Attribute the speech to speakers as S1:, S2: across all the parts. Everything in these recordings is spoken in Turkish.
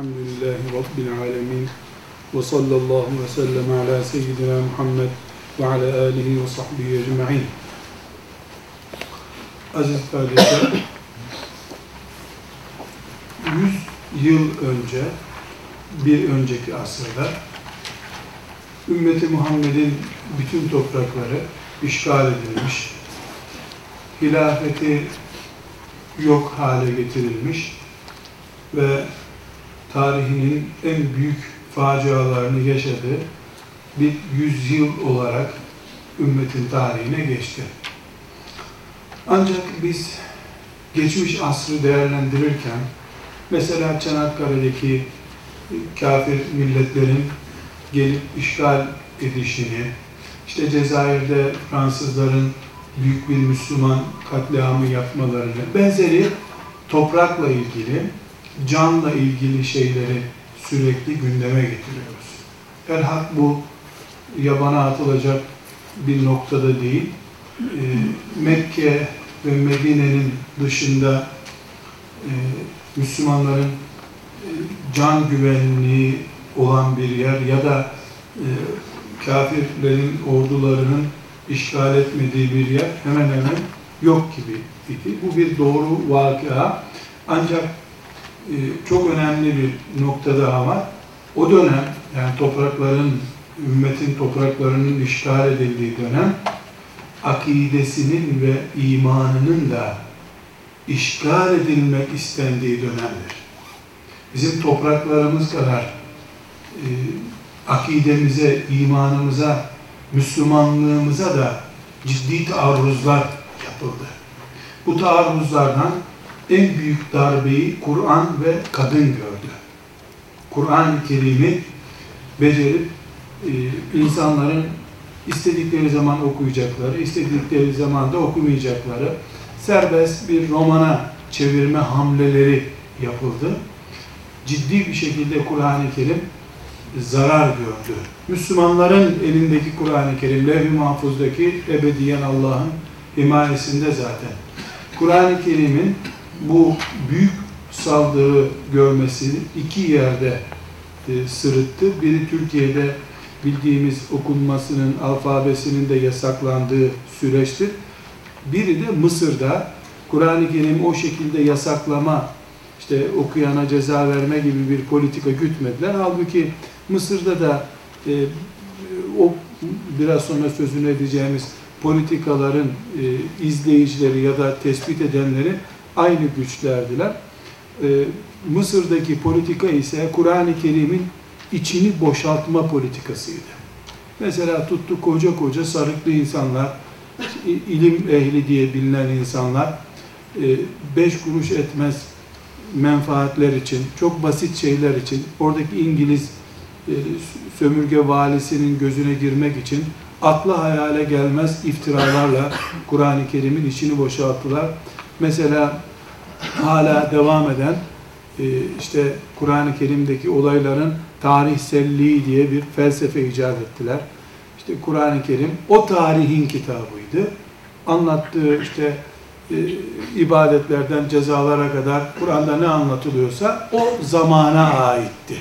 S1: Elhamdülillahi Rabbil alemin. Ve sallallahu ve sellem ala seyyidina Muhammed ve ala alihi ve sahbihi ecma'in. Aziz kardeşler, 100 yıl önce, bir önceki asırda ümmeti Muhammed'in bütün toprakları işgal edilmiş, hilafeti yok hale getirilmiş ve tarihinin en büyük facialarını yaşadığı bir yüzyıl olarak ümmetin tarihine geçti. Ancak biz geçmiş asrı değerlendirirken mesela Çanakkale'deki kafir milletlerin gelip işgal edişini, işte Cezayir'de Fransızların büyük bir Müslüman katliamı yapmalarını, benzeri toprakla ilgili, canla ilgili şeyleri sürekli gündeme getiriyoruz. Elhak bu yabana atılacak bir noktada değil. Ee, Mekke ve Medine'nin dışında e, Müslümanların e, can güvenliği olan bir yer ya da e, kafirlerin ordularının işgal etmediği bir yer hemen hemen yok gibi idi. Bu bir doğru vakıa. Ancak e, çok önemli bir nokta daha var. O dönem yani toprakların, ümmetin topraklarının işgal edildiği dönem akidesinin ve imanının da işgal edilmek istendiği dönemdir. Bizim topraklarımız kadar e, akidemize, imanımıza, Müslümanlığımıza da ciddi taarruzlar yapıldı. Bu taarruzlardan en büyük darbeyi Kur'an ve kadın gördü. Kur'an-ı Kerim'i becerip e, insanların istedikleri zaman okuyacakları, istedikleri zaman da okumayacakları serbest bir romana çevirme hamleleri yapıldı. Ciddi bir şekilde Kur'an-ı Kerim zarar gördü. Müslümanların elindeki Kur'an-ı Kerim, levh-i mahfuzdaki ebediyen Allah'ın himayesinde zaten. Kur'an-ı Kerim'in bu büyük saldırı görmesi iki yerde e, sırıttı. Biri Türkiye'de bildiğimiz okunmasının, alfabesinin de yasaklandığı süreçtir. Biri de Mısır'da Kur'an-ı Kerim o şekilde yasaklama, işte okuyana ceza verme gibi bir politika gütmediler. Halbuki Mısır'da da e, o biraz sonra sözünü edeceğimiz politikaların e, izleyicileri ya da tespit edenleri aynı güçlerdiler. E, Mısır'daki politika ise Kur'an-ı Kerim'in içini boşaltma politikasıydı. Mesela tuttu koca koca sarıklı insanlar, ilim ehli diye bilinen insanlar, e, beş kuruş etmez menfaatler için, çok basit şeyler için, oradaki İngiliz e, sömürge valisinin gözüne girmek için akla hayale gelmez iftiralarla Kur'an-ı Kerim'in içini boşalttılar. Mesela hala devam eden e, işte Kur'an-ı Kerim'deki olayların tarihselliği diye bir felsefe icat ettiler. İşte Kur'an-ı Kerim o tarihin kitabıydı. Anlattığı işte e, ibadetlerden cezalara kadar Kur'an'da ne anlatılıyorsa o zamana aitti.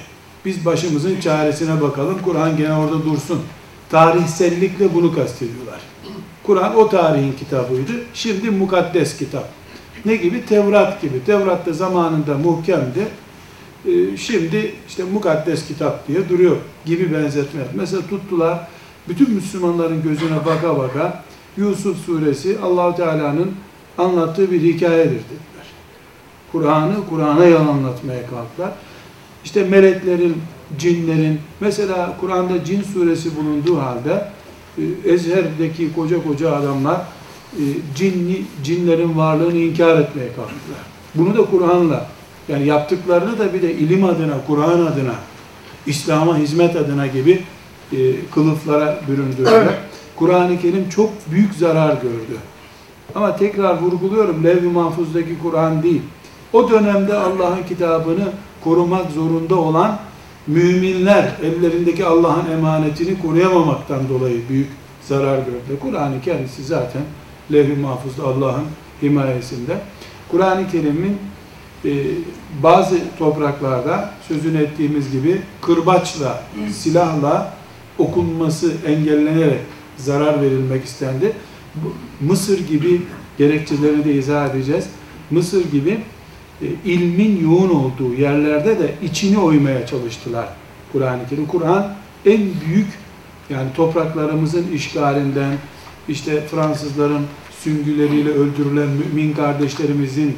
S1: Biz başımızın çaresine bakalım. Kur'an gene orada dursun. Tarihsellikle bunu kastediyorlar. Kur'an o tarihin kitabıydı. Şimdi mukaddes kitap. Ne gibi? Tevrat gibi. Tevrat da zamanında muhkemdi. Ee, şimdi işte mukaddes kitap diye duruyor gibi benzetme. Mesela tuttular bütün Müslümanların gözüne baka baka Yusuf suresi Allahu Teala'nın anlattığı bir hikayedir dediler. Kur'an'ı Kur'an'a yalanlatmaya kalktılar. İşte meleklerin, cinlerin, mesela Kur'an'da cin suresi bulunduğu halde e, Ezher'deki koca koca adamlar cinli, cinlerin varlığını inkar etmeye kalktılar. Bunu da Kur'an'la yani yaptıklarını da bir de ilim adına, Kur'an adına, İslam'a hizmet adına gibi e, kılıflara büründüler. Evet. Kur'an-ı Kerim çok büyük zarar gördü. Ama tekrar vurguluyorum, Levh-i Mahfuz'daki Kur'an değil. O dönemde Allah'ın kitabını korumak zorunda olan müminler ellerindeki Allah'ın emanetini koruyamamaktan dolayı büyük zarar gördü. Kur'an'ı kendisi zaten levh-i mahfuzda Allah'ın himayesinde. Kur'an-ı Kerim'in e, bazı topraklarda sözünü ettiğimiz gibi kırbaçla, silahla okunması engellenerek zarar verilmek istendi. Mısır gibi gerekçelerini de izah edeceğiz. Mısır gibi e, ilmin yoğun olduğu yerlerde de içini oymaya çalıştılar Kur'an-ı Kerim. Kur'an en büyük yani topraklarımızın işgalinden, işte Fransızların süngüleriyle öldürülen mümin kardeşlerimizin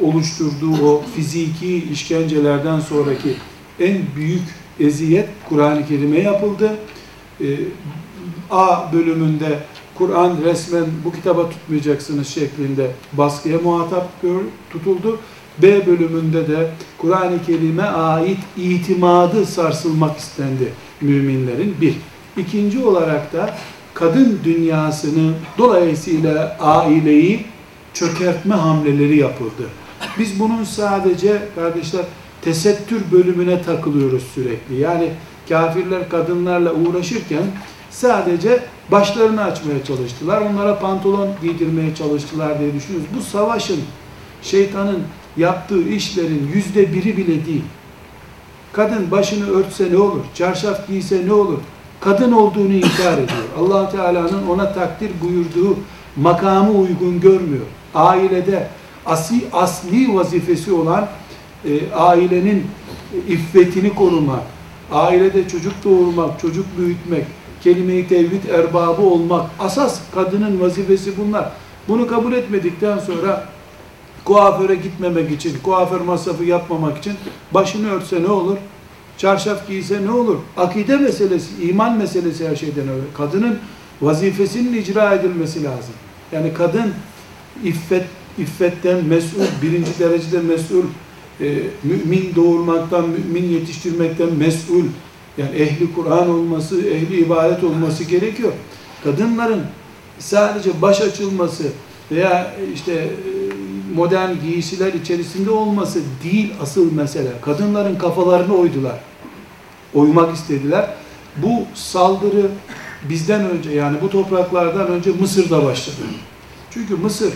S1: oluşturduğu o fiziki işkencelerden sonraki en büyük eziyet Kur'an-ı Kerim'e yapıldı. Ee, A bölümünde Kur'an resmen bu kitaba tutmayacaksınız şeklinde baskıya muhatap tutuldu. B bölümünde de Kur'an-ı Kerim'e ait itimadı sarsılmak istendi müminlerin. Bir. İkinci olarak da kadın dünyasını dolayısıyla aileyi çökertme hamleleri yapıldı. Biz bunun sadece kardeşler tesettür bölümüne takılıyoruz sürekli. Yani kafirler kadınlarla uğraşırken sadece başlarını açmaya çalıştılar. Onlara pantolon giydirmeye çalıştılar diye düşünüyoruz. Bu savaşın, şeytanın yaptığı işlerin yüzde biri bile değil. Kadın başını örtse ne olur? Çarşaf giyse ne olur? Kadın olduğunu inkar ediyor. allah Teala'nın ona takdir buyurduğu makamı uygun görmüyor. Ailede asli, asli vazifesi olan e, ailenin iffetini korumak, ailede çocuk doğurmak, çocuk büyütmek, kelime-i tevhid erbabı olmak, asas kadının vazifesi bunlar. Bunu kabul etmedikten sonra kuaföre gitmemek için, kuaför masrafı yapmamak için başını örtse ne olur? Çarşaf giyse ne olur? Akide meselesi, iman meselesi her şeyden öyle. Kadının vazifesinin icra edilmesi lazım. Yani kadın iffet, iffetten mesul, birinci derecede mesul, e, mümin doğurmaktan, mümin yetiştirmekten mesul, yani ehli Kur'an olması, ehli ibadet olması gerekiyor. Kadınların sadece baş açılması veya işte e, modern giysiler içerisinde olması değil asıl mesele. Kadınların kafalarını oydular. Oymak istediler. Bu saldırı bizden önce yani bu topraklardan önce Mısır'da başladı. Çünkü Mısır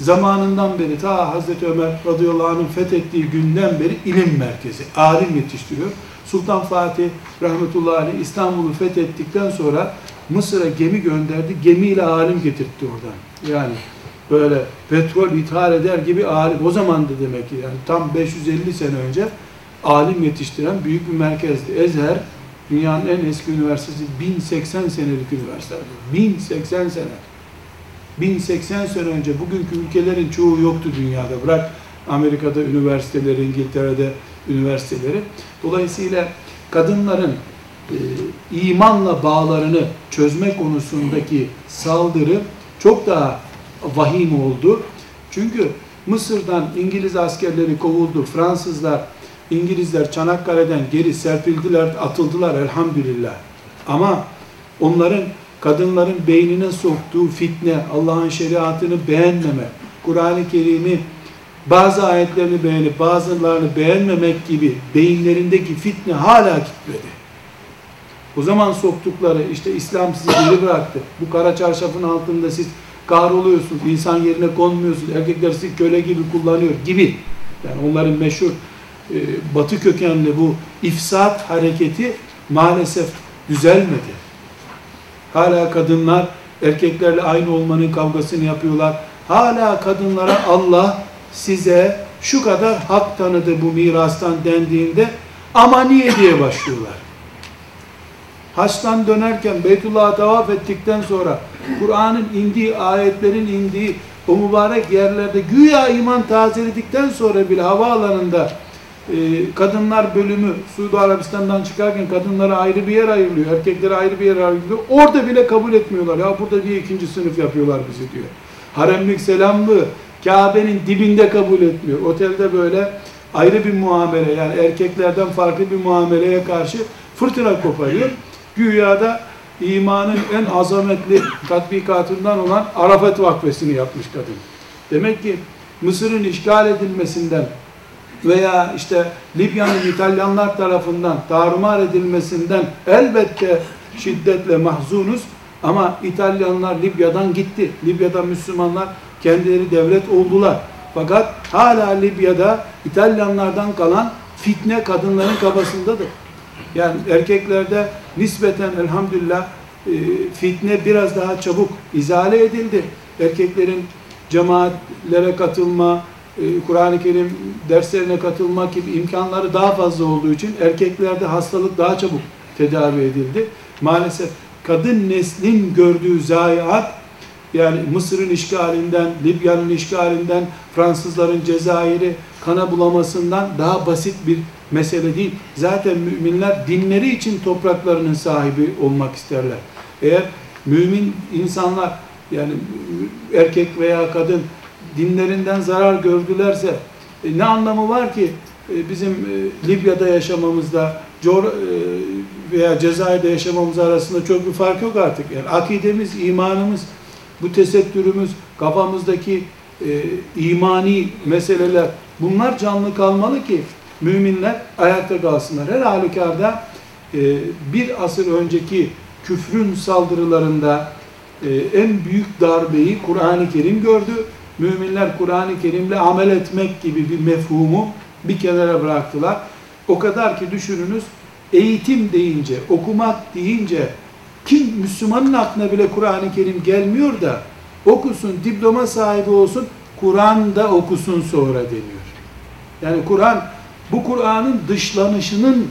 S1: zamanından beri ta Hazreti Ömer radıyallahu anh'ın fethettiği günden beri ilim merkezi, alim yetiştiriyor. Sultan Fatih rahmetullahi aleyh İstanbul'u fethettikten sonra Mısır'a gemi gönderdi. Gemiyle alim getirtti oradan. Yani böyle petrol ithal eder gibi alim. O zaman da demek ki yani tam 550 sene önce alim yetiştiren büyük bir merkezdi. Ezher dünyanın en eski üniversitesi 1080 senelik üniversite. 1080 sene. 1080 sene önce bugünkü ülkelerin çoğu yoktu dünyada. Bırak Amerika'da üniversiteleri, İngiltere'de üniversiteleri. Dolayısıyla kadınların e, imanla bağlarını çözme konusundaki saldırı çok daha vahim oldu. Çünkü Mısır'dan İngiliz askerleri kovuldu. Fransızlar, İngilizler Çanakkale'den geri serpildiler, atıldılar elhamdülillah. Ama onların kadınların beynine soktuğu fitne, Allah'ın şeriatını beğenmeme, Kur'an-ı Kerim'i bazı ayetlerini beğenip bazılarını beğenmemek gibi beyinlerindeki fitne hala gitmedi. O zaman soktukları işte İslam sizi geri bıraktı. Bu kara çarşafın altında siz kahroluyorsunuz, insan yerine konmuyorsunuz, erkekler sizi köle gibi kullanıyor gibi. Yani onların meşhur e, batı kökenli bu ifsat hareketi maalesef düzelmedi. Hala kadınlar erkeklerle aynı olmanın kavgasını yapıyorlar. Hala kadınlara Allah size şu kadar hak tanıdı bu mirastan dendiğinde ama niye diye başlıyorlar. Haçtan dönerken Beytullah'a tavaf ettikten sonra Kur'an'ın indiği, ayetlerin indiği o mübarek yerlerde güya iman tazeledikten sonra bile havaalanında e, kadınlar bölümü Suudi Arabistan'dan çıkarken kadınlara ayrı bir yer ayrılıyor, erkeklere ayrı bir yer ayrılıyor. Orada bile kabul etmiyorlar. Ya burada bir ikinci sınıf yapıyorlar bizi diyor. Haremlik selamlı Kabe'nin dibinde kabul etmiyor. Otelde böyle ayrı bir muamele yani erkeklerden farklı bir muameleye karşı fırtına koparıyor. Güya da imanın en azametli tatbikatından olan Arafat vakfesini yapmış kadın. Demek ki Mısır'ın işgal edilmesinden veya işte Libya'nın İtalyanlar tarafından tarumar edilmesinden elbette şiddetle mahzunuz ama İtalyanlar Libya'dan gitti. Libya'da Müslümanlar kendileri devlet oldular. Fakat hala Libya'da İtalyanlardan kalan fitne kadınların kafasındadır. Yani erkeklerde nispeten elhamdülillah e, fitne biraz daha çabuk izale edildi. Erkeklerin cemaatlere katılma, Kur'an-ı Kerim derslerine katılmak gibi imkanları daha fazla olduğu için erkeklerde hastalık daha çabuk tedavi edildi. Maalesef kadın neslin gördüğü zayiat yani Mısır'ın işgalinden, Libya'nın işgalinden, Fransızların Cezayir'i kana bulamasından daha basit bir mesele değil. Zaten müminler dinleri için topraklarının sahibi olmak isterler. Eğer mümin insanlar yani erkek veya kadın dinlerinden zarar gördülerse e, ne anlamı var ki e, bizim e, Libya'da yaşamamızda Cor e, veya Cezayir'de yaşamamız arasında çok bir fark yok artık. Yani akidemiz, imanımız, bu tesettürümüz, kafamızdaki e, imani meseleler bunlar canlı kalmalı ki müminler ayakta kalsınlar. Her halükarda e, bir asır önceki küfrün saldırılarında e, en büyük darbeyi Kur'an-ı Kerim gördü. Müminler Kur'an-ı Kerim'le amel etmek gibi bir mefhumu bir kenara bıraktılar. O kadar ki düşününüz eğitim deyince, okumak deyince kim Müslümanın aklına bile Kur'an-ı Kerim gelmiyor da okusun, diploma sahibi olsun, Kur'an'da okusun sonra deniyor. Yani Kur'an bu Kur'an'ın dışlanışının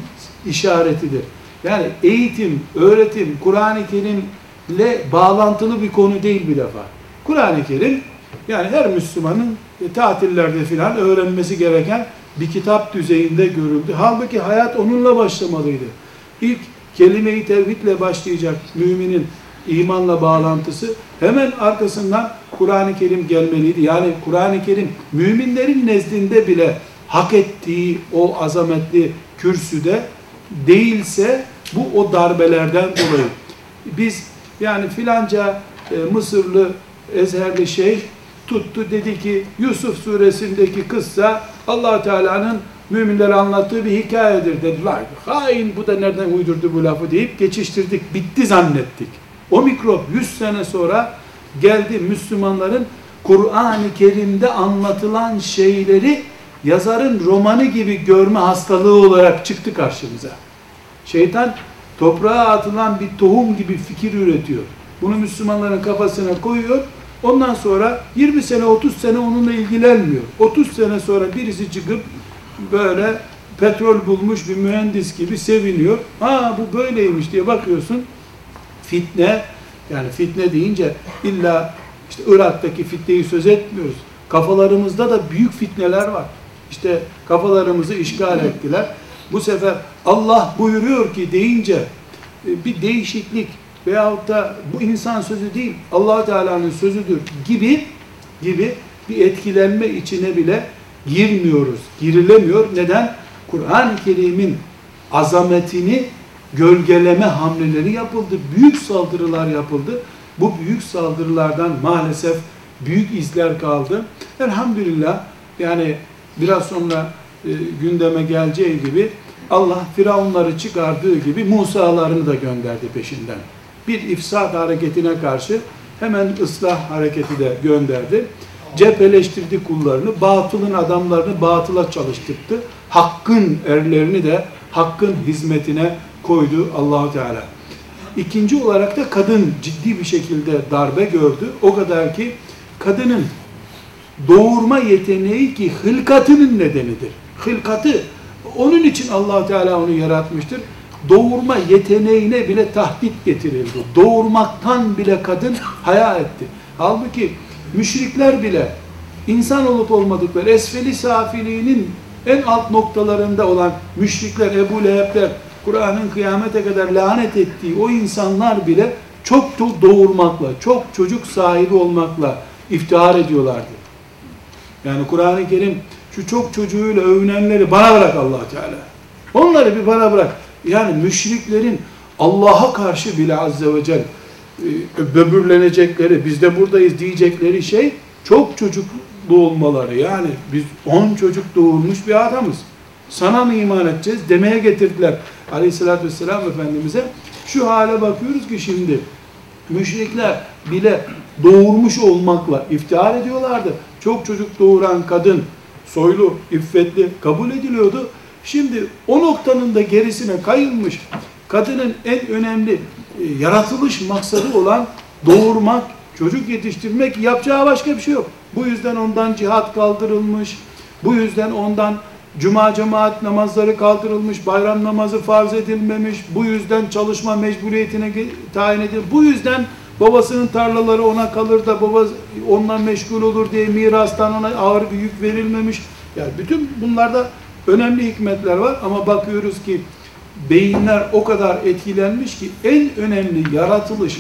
S1: işaretidir. Yani eğitim, öğretim, Kur'an-ı Kerim'le bağlantılı bir konu değil bir defa. Kur'an-ı Kerim yani her Müslümanın e, tatillerde filan öğrenmesi gereken bir kitap düzeyinde görüldü. Halbuki hayat onunla başlamalıydı. İlk kelime-i tevhidle başlayacak müminin imanla bağlantısı hemen arkasından Kur'an-ı Kerim gelmeliydi. Yani Kur'an-ı Kerim müminlerin nezdinde bile hak ettiği o azametli kürsüde değilse bu o darbelerden dolayı. Biz yani filanca e, Mısırlı Ezherli şeyh tuttu dedi ki Yusuf suresindeki kıssa allah Teala'nın müminlere anlattığı bir hikayedir dediler. Hain bu da nereden uydurdu bu lafı deyip geçiştirdik. Bitti zannettik. O mikrop 100 sene sonra geldi Müslümanların Kur'an-ı Kerim'de anlatılan şeyleri yazarın romanı gibi görme hastalığı olarak çıktı karşımıza. Şeytan toprağa atılan bir tohum gibi fikir üretiyor. Bunu Müslümanların kafasına koyuyor. Ondan sonra 20 sene 30 sene onunla ilgilenmiyor. 30 sene sonra birisi çıkıp böyle petrol bulmuş bir mühendis gibi seviniyor. Ha bu böyleymiş diye bakıyorsun. Fitne yani fitne deyince illa işte Irak'taki fitneyi söz etmiyoruz. Kafalarımızda da büyük fitneler var. İşte kafalarımızı işgal ettiler. Bu sefer Allah buyuruyor ki deyince e, bir değişiklik veyahut da bu insan sözü değil allah Teala'nın sözüdür gibi gibi bir etkilenme içine bile girmiyoruz. Girilemiyor. Neden? Kur'an-ı Kerim'in azametini gölgeleme hamleleri yapıldı. Büyük saldırılar yapıldı. Bu büyük saldırılardan maalesef büyük izler kaldı. Elhamdülillah yani biraz sonra e, gündeme geleceği gibi Allah Firavunları çıkardığı gibi Musa'larını da gönderdi peşinden. Bir ifsad hareketine karşı hemen ıslah hareketi de gönderdi. Cepheleştirdi kullarını, batılın adamlarını batıla çalıştırdı. Hakkın erlerini de hakkın hizmetine koydu Allahu Teala. İkinci olarak da kadın ciddi bir şekilde darbe gördü. O kadar ki kadının doğurma yeteneği ki hılkatının nedenidir. Hılkatı onun için allah Teala onu yaratmıştır. Doğurma yeteneğine bile tahdit getirildi. Doğurmaktan bile kadın haya etti. Halbuki müşrikler bile insan olup olmadıkları esfeli safiliğinin en alt noktalarında olan müşrikler, Ebu Leheb'ler, Kur'an'ın kıyamete kadar lanet ettiği o insanlar bile çok doğurmakla, çok çocuk sahibi olmakla iftihar ediyorlardı. Yani Kur'an-ı Kerim şu çok çocuğuyla övünenleri bana bırak allah Teala. Onları bir bana bırak. Yani müşriklerin Allah'a karşı bile azze ve celle e, böbürlenecekleri, biz de buradayız diyecekleri şey çok çocuklu olmaları. Yani biz on çocuk doğurmuş bir adamız. Sana mı iman edeceğiz demeye getirdiler. Aleyhissalatü vesselam Efendimiz'e. Şu hale bakıyoruz ki şimdi müşrikler bile doğurmuş olmakla iftihar ediyorlardı. çok çocuk doğuran kadın, soylu, iffetli kabul ediliyordu. Şimdi o noktanın da gerisine kayılmış, kadının en önemli e, yaratılış maksadı olan doğurmak, çocuk yetiştirmek yapacağı başka bir şey yok. Bu yüzden ondan cihat kaldırılmış, bu yüzden ondan cuma cemaat namazları kaldırılmış, bayram namazı farz edilmemiş, bu yüzden çalışma mecburiyetine tayin edilmiş, bu yüzden babasının tarlaları ona kalır da baba ondan meşgul olur diye mirastan ona ağır bir yük verilmemiş. Yani bütün bunlarda önemli hikmetler var ama bakıyoruz ki beyinler o kadar etkilenmiş ki en önemli yaratılış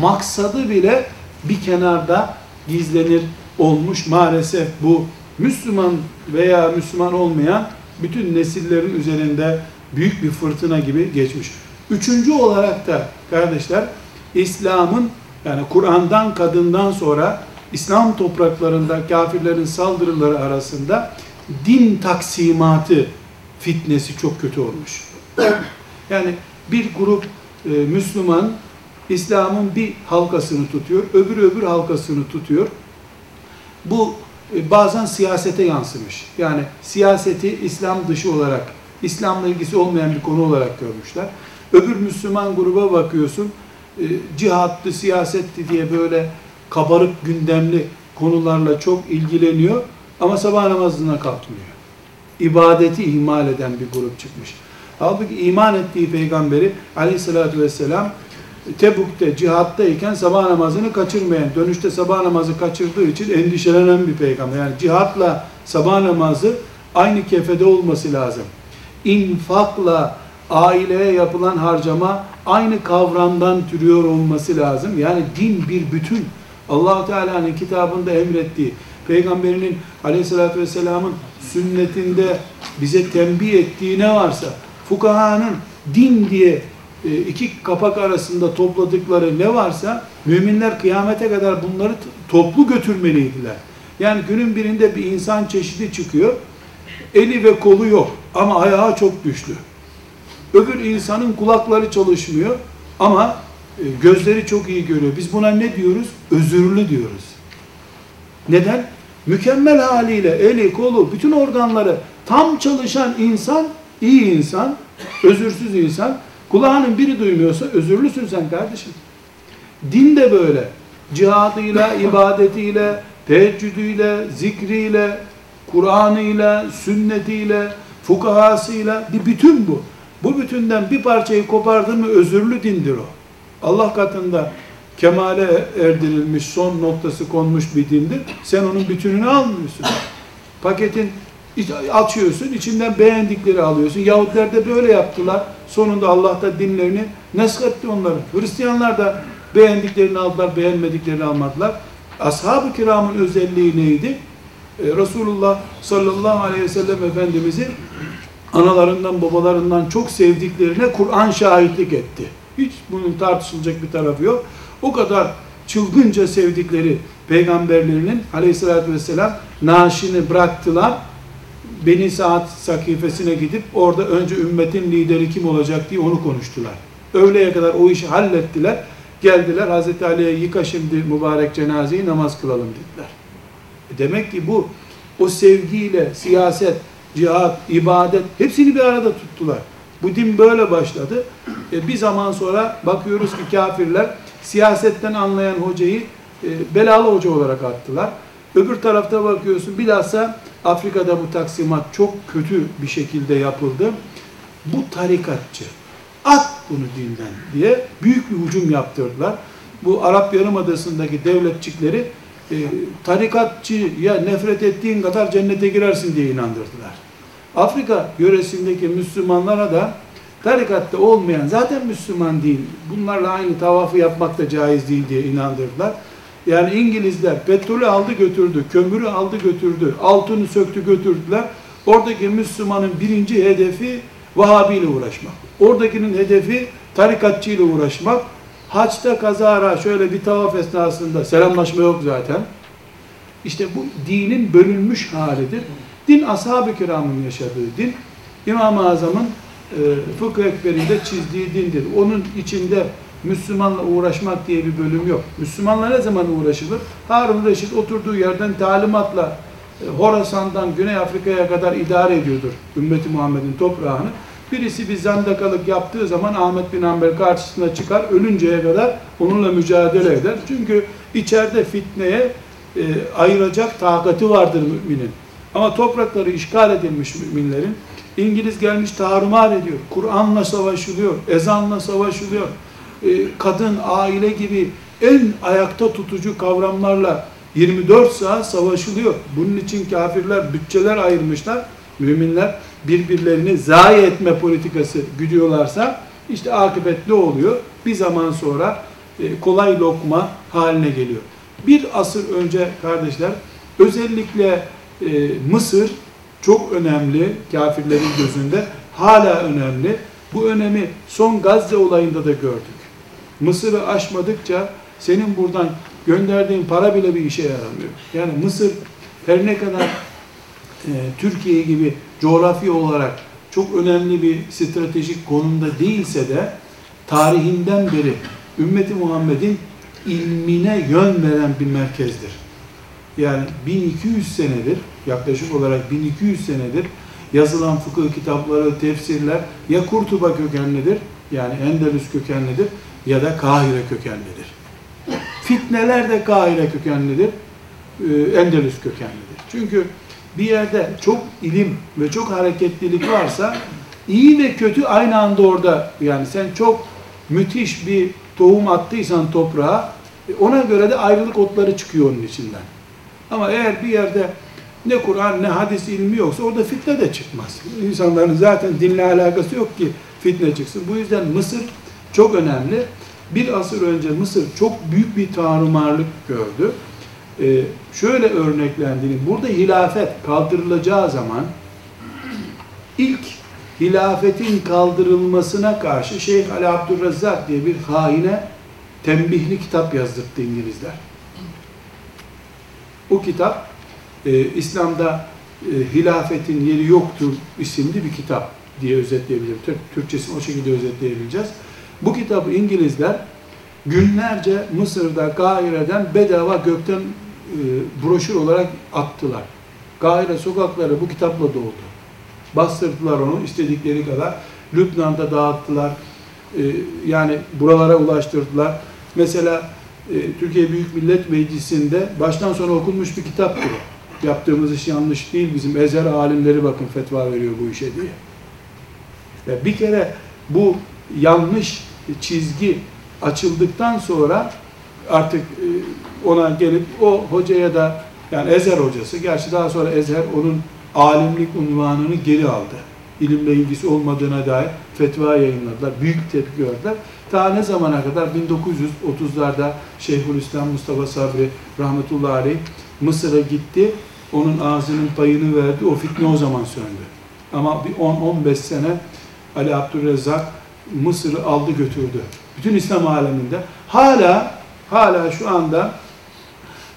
S1: maksadı bile bir kenarda gizlenir olmuş maalesef bu Müslüman veya Müslüman olmayan bütün nesillerin üzerinde büyük bir fırtına gibi geçmiş. Üçüncü olarak da kardeşler İslam'ın yani Kur'an'dan kadından sonra İslam topraklarında kafirlerin saldırıları arasında din taksimatı fitnesi çok kötü olmuş. Yani bir grup e, Müslüman İslam'ın bir halkasını tutuyor, öbür öbür halkasını tutuyor. Bu e, bazen siyasete yansımış. Yani siyaseti İslam dışı olarak, İslam'la ilgisi olmayan bir konu olarak görmüşler. Öbür Müslüman gruba bakıyorsun, e, cihattı, siyasetti diye böyle kabarık gündemli konularla çok ilgileniyor ama sabah namazına kalkmıyor. İbadeti ihmal eden bir grup çıkmış. Halbuki iman ettiği peygamberi aleyhissalatü vesselam Tebuk'te cihattayken sabah namazını kaçırmayan, dönüşte sabah namazı kaçırdığı için endişelenen bir peygamber. Yani cihatla sabah namazı aynı kefede olması lazım. İnfakla aileye yapılan harcama aynı kavramdan türüyor olması lazım. Yani din bir bütün. allah Teala'nın kitabında emrettiği, Peygamberinin aleyhissalatü vesselamın sünnetinde bize tembih ettiği ne varsa, fukahanın din diye e, iki kapak arasında topladıkları ne varsa müminler kıyamete kadar bunları toplu götürmeliydiler. Yani günün birinde bir insan çeşidi çıkıyor. Eli ve kolu yok ama ayağı çok güçlü. Öbür insanın kulakları çalışmıyor ama e, gözleri çok iyi görüyor. Biz buna ne diyoruz? Özürlü diyoruz. Neden? Mükemmel haliyle eli, kolu, bütün organları tam çalışan insan, iyi insan, özürsüz insan Kulağının biri duymuyorsa özürlüsün sen kardeşim. Din de böyle. Cihadıyla, ibadetiyle, teheccüdüyle, zikriyle, Kur'an'ıyla, sünnetiyle, fukahasıyla bir bütün bu. Bu bütünden bir parçayı kopardın mı özürlü dindir o. Allah katında kemale erdirilmiş, son noktası konmuş bir dindir. Sen onun bütününü almıyorsun. Paketin açıyorsun, içinden beğendikleri alıyorsun. Yahudiler de böyle yaptılar. Sonunda Allah da dinlerini nesketti onları. Hristiyanlar da beğendiklerini aldılar, beğenmediklerini almadılar. Ashab-ı kiramın özelliği neydi? Ee, Resulullah sallallahu aleyhi ve sellem Efendimiz'i analarından, babalarından çok sevdiklerine Kur'an şahitlik etti. Hiç bunun tartışılacak bir tarafı yok. O kadar çılgınca sevdikleri peygamberlerinin aleyhissalatü vesselam naaşını bıraktılar Beni Saad sakifesine gidip orada önce ümmetin lideri kim olacak diye onu konuştular. Öğleye kadar o işi hallettiler. Geldiler Hazreti Ali'ye yıka şimdi mübarek cenazeyi namaz kılalım dediler. E demek ki bu o sevgiyle siyaset, cihat, ibadet hepsini bir arada tuttular. Bu din böyle başladı. E bir zaman sonra bakıyoruz ki kafirler siyasetten anlayan hocayı e, belalı hoca olarak attılar. Öbür tarafta bakıyorsun bilhassa Afrika'da bu taksimat çok kötü bir şekilde yapıldı. Bu tarikatçı, at bunu dinden diye büyük bir hücum yaptırdılar. Bu Arap Yarımadası'ndaki devletçikleri e, tarikatçıya nefret ettiğin kadar cennete girersin diye inandırdılar. Afrika yöresindeki Müslümanlara da tarikatta olmayan zaten Müslüman değil, bunlarla aynı tavafı yapmak da caiz değil diye inandırdılar. Yani İngilizler petrolü aldı götürdü, kömürü aldı götürdü, altını söktü götürdüler. Oradaki Müslümanın birinci hedefi Vahabi ile uğraşmak. Oradakinin hedefi tarikatçı ile uğraşmak. Haçta kazara şöyle bir tavaf esnasında selamlaşma yok zaten. İşte bu dinin bölünmüş halidir. Din ashab-ı kiramın yaşadığı din. İmam-ı Azam'ın fıkıh ekberinde çizdiği dindir. Onun içinde Müslümanla uğraşmak diye bir bölüm yok. Müslümanla ne zaman uğraşılır? Harun Reşit oturduğu yerden talimatla e, Horasan'dan Güney Afrika'ya kadar idare ediyordur ümmeti Muhammed'in toprağını. Birisi bir zandakalık yaptığı zaman Ahmet bin Hanbel karşısına çıkar, ölünceye kadar onunla mücadele eder. Çünkü içeride fitneye e, ayıracak takati vardır müminin. Ama toprakları işgal edilmiş müminlerin İngiliz gelmiş tarumar ediyor. Kur'an'la savaşılıyor, ezanla savaşılıyor. E, kadın, aile gibi en ayakta tutucu kavramlarla 24 saat savaşılıyor. Bunun için kafirler bütçeler ayırmışlar. Müminler birbirlerini zayi etme politikası güdüyorlarsa işte akıbetli oluyor. Bir zaman sonra e, kolay lokma haline geliyor. Bir asır önce kardeşler özellikle e, Mısır çok önemli kafirlerin gözünde hala önemli. Bu önemi son Gazze olayında da gördük. Mısır'ı aşmadıkça senin buradan gönderdiğin para bile bir işe yaramıyor. Yani Mısır her ne kadar e, Türkiye gibi coğrafi olarak çok önemli bir stratejik konumda değilse de tarihinden beri ümmeti Muhammed'in ilmine yön veren bir merkezdir. Yani 1200 senedir, yaklaşık olarak 1200 senedir yazılan fıkıh kitapları, tefsirler ya Kurtuba kökenlidir, yani Endelüs kökenlidir ya da Kahire kökenlidir. Fitneler de Kahire kökenlidir, e, Endelüs kökenlidir. Çünkü bir yerde çok ilim ve çok hareketlilik varsa iyi ve kötü aynı anda orada yani sen çok müthiş bir tohum attıysan toprağa ona göre de ayrılık otları çıkıyor onun içinden. Ama eğer bir yerde ne Kur'an ne hadis ilmi yoksa orada fitne de çıkmaz. İnsanların zaten dinle alakası yok ki fitne çıksın. Bu yüzden Mısır çok önemli. Bir asır önce Mısır çok büyük bir tanumarlık gördü. Ee, şöyle örneklendiğini, burada hilafet kaldırılacağı zaman ilk hilafetin kaldırılmasına karşı Şeyh Ali Abdurrezzak diye bir haine tembihli kitap yazdırdı İngilizler. O kitap e, İslam'da e, hilafetin yeri yoktur isimli bir kitap diye özetleyebilirim. Türkçesini o şekilde özetleyebileceğiz. Bu kitabı İngilizler günlerce Mısır'da, Kahire'den bedava gökten e, broşür olarak attılar. Kahire sokakları bu kitapla doldu. Bastırdılar onu istedikleri kadar. Lübnan'da dağıttılar. E, yani buralara ulaştırdılar. Mesela Türkiye Büyük Millet Meclisi'nde baştan sona okunmuş bir kitaptır o. Yaptığımız iş yanlış değil. Bizim ezer alimleri bakın fetva veriyor bu işe diye. Ve bir kere bu yanlış çizgi açıldıktan sonra artık e, ona gelip o hocaya da yani Ezer hocası, gerçi daha sonra Ezer onun alimlik unvanını geri aldı. İlimle ilgisi olmadığına dair fetva yayınladılar. Büyük tepki gördüler. Ta ne zamana kadar? 1930'larda Şeyhülislam Mustafa Sabri rahmetullahi aleyh Mısır'a gitti. Onun ağzının payını verdi. O fitne o zaman söndü. Ama bir 10-15 sene Ali Abdülrezzak Mısır'ı aldı götürdü. Bütün İslam aleminde. Hala hala şu anda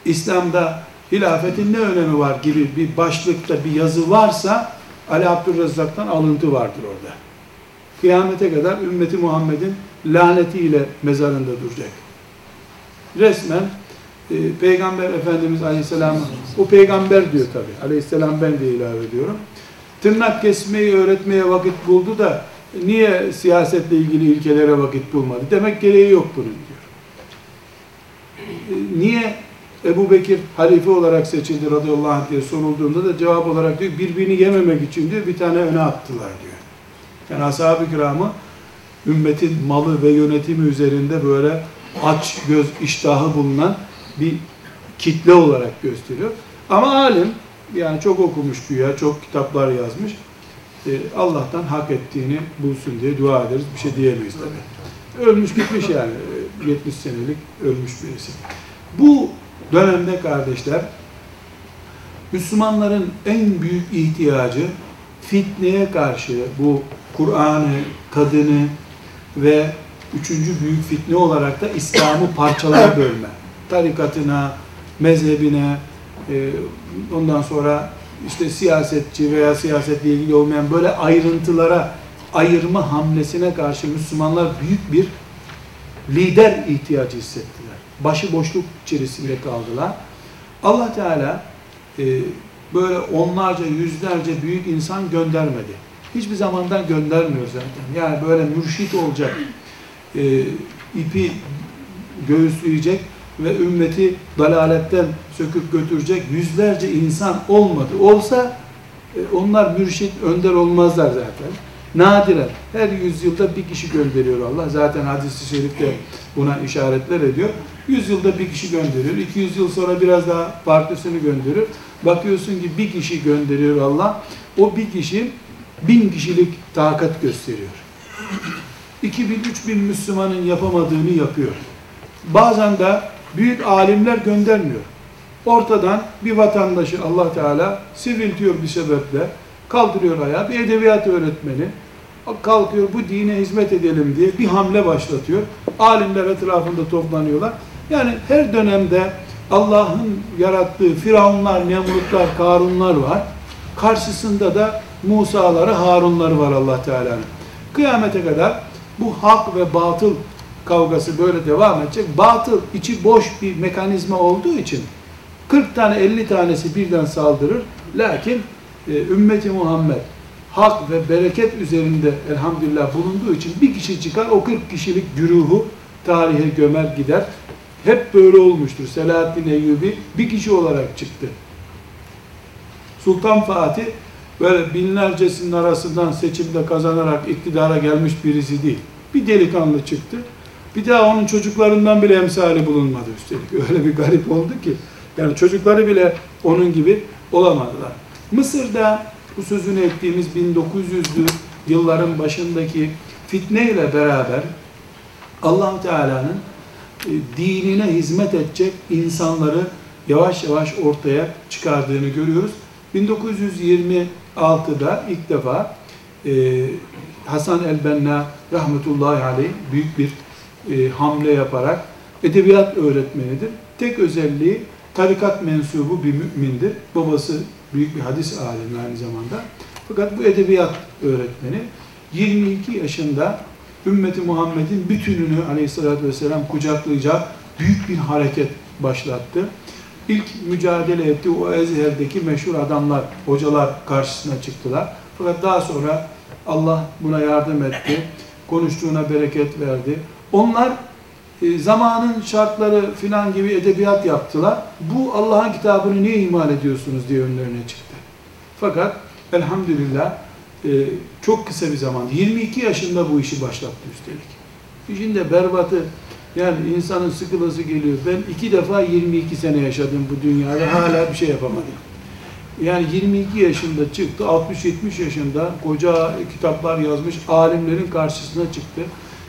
S1: İslam'da hilafetin ne önemi var gibi bir başlıkta bir yazı varsa Ali Abdülrezzak'tan alıntı vardır orada. Kıyamete kadar ümmeti Muhammed'in lanetiyle mezarında duracak. Resmen e, Peygamber Efendimiz Aleyhisselam o peygamber diyor tabi. Aleyhisselam ben de ilave ediyorum. Tırnak kesmeyi öğretmeye vakit buldu da niye siyasetle ilgili ilkelere vakit bulmadı? Demek gereği yok bunun diyor. E, niye Ebu Bekir halife olarak seçildi radıyallahu anh diye sorulduğunda da cevap olarak diyor birbirini yememek için diyor bir tane öne attılar diyor. Yani ashab-ı kiramı ümmetin malı ve yönetimi üzerinde böyle aç göz iştahı bulunan bir kitle olarak gösteriyor. Ama alim yani çok okumuş güya, çok kitaplar yazmış. E, Allah'tan hak ettiğini bulsun diye dua ederiz. Bir şey diyemeyiz tabii. Ölmüş gitmiş yani. 70 senelik ölmüş birisi. Bu dönemde kardeşler Müslümanların en büyük ihtiyacı fitneye karşı bu Kur'an'ı, kadını ve üçüncü büyük fitne olarak da İslam'ı parçalara bölme. Tarikatına, mezhebine, e, ondan sonra işte siyasetçi veya siyasetle ilgili olmayan böyle ayrıntılara ayırma hamlesine karşı Müslümanlar büyük bir lider ihtiyacı hissettiler. Başıboşluk içerisinde kaldılar. Allah Teala e, böyle onlarca, yüzlerce büyük insan göndermedi. Hiçbir zamandan göndermiyor zaten. Yani böyle mürşit olacak, e, ipi göğüsleyecek ve ümmeti dalaletten söküp götürecek yüzlerce insan olmadı. Olsa e, onlar mürşit, önder olmazlar zaten. Nadiren her yüzyılda bir kişi gönderiyor Allah. Zaten hadis-i şerifte buna işaretler ediyor. Yüzyılda bir kişi gönderiyor. 200 yıl sonra biraz daha farklısını gönderiyor. Bakıyorsun ki bir kişi gönderiyor Allah. O bir kişi bin kişilik takat gösteriyor. 2000-3000 Müslümanın yapamadığını yapıyor. Bazen de büyük alimler göndermiyor. Ortadan bir vatandaşı Allah Teala siviltiyor bir sebeple, kaldırıyor ayağa, bir edebiyat öğretmeni, kalkıyor bu dine hizmet edelim diye bir hamle başlatıyor. Alimler etrafında toplanıyorlar. Yani her dönemde Allah'ın yarattığı Firavunlar, Nemrutlar, Karunlar var. Karşısında da Musa'ları, Harunları var Allah Teala'nın. Kıyamete kadar bu hak ve batıl kavgası böyle devam edecek. Batıl içi boş bir mekanizma olduğu için 40 tane 50 tanesi birden saldırır. Lakin e, ümmeti Muhammed hak ve bereket üzerinde elhamdülillah bulunduğu için bir kişi çıkar o 40 kişilik güruhu tarihe gömer gider. Hep böyle olmuştur. Selahaddin Eyyubi bir kişi olarak çıktı. Sultan Fatih böyle binlercesinin arasından seçimde kazanarak iktidara gelmiş birisi değil. Bir delikanlı çıktı. Bir daha onun çocuklarından bile emsali bulunmadı üstelik. Öyle bir garip oldu ki. Yani çocukları bile onun gibi olamadılar. Mısır'da bu sözünü ettiğimiz 1900'lü yılların başındaki fitne ile beraber allah Teala'nın e, dinine hizmet edecek insanları yavaş yavaş ortaya çıkardığını görüyoruz. 1926'da ilk defa e, Hasan el-Benna rahmetullahi aleyh büyük bir e, hamle yaparak edebiyat öğretmenidir. Tek özelliği tarikat mensubu bir mümindir. Babası büyük bir hadis alimi aynı zamanda. Fakat bu edebiyat öğretmeni 22 yaşında ümmeti Muhammed'in bütününü aleyhissalatü vesselam kucaklayacak büyük bir hareket başlattı. İlk mücadele etti o Ezher'deki meşhur adamlar, hocalar karşısına çıktılar. Fakat daha sonra Allah buna yardım etti. Konuştuğuna bereket verdi. Onlar e, zamanın şartları filan gibi edebiyat yaptılar. Bu Allah'ın kitabını niye ihmal ediyorsunuz diye önlerine çıktı. Fakat elhamdülillah e, çok kısa bir zaman, 22 yaşında bu işi başlattı üstelik. İşin de berbatı, yani insanın sıkılası geliyor. Ben iki defa 22 sene yaşadım bu dünyada, hala bir şey yapamadım. Yani 22 yaşında çıktı, 60-70 yaşında koca kitaplar yazmış, alimlerin karşısına çıktı.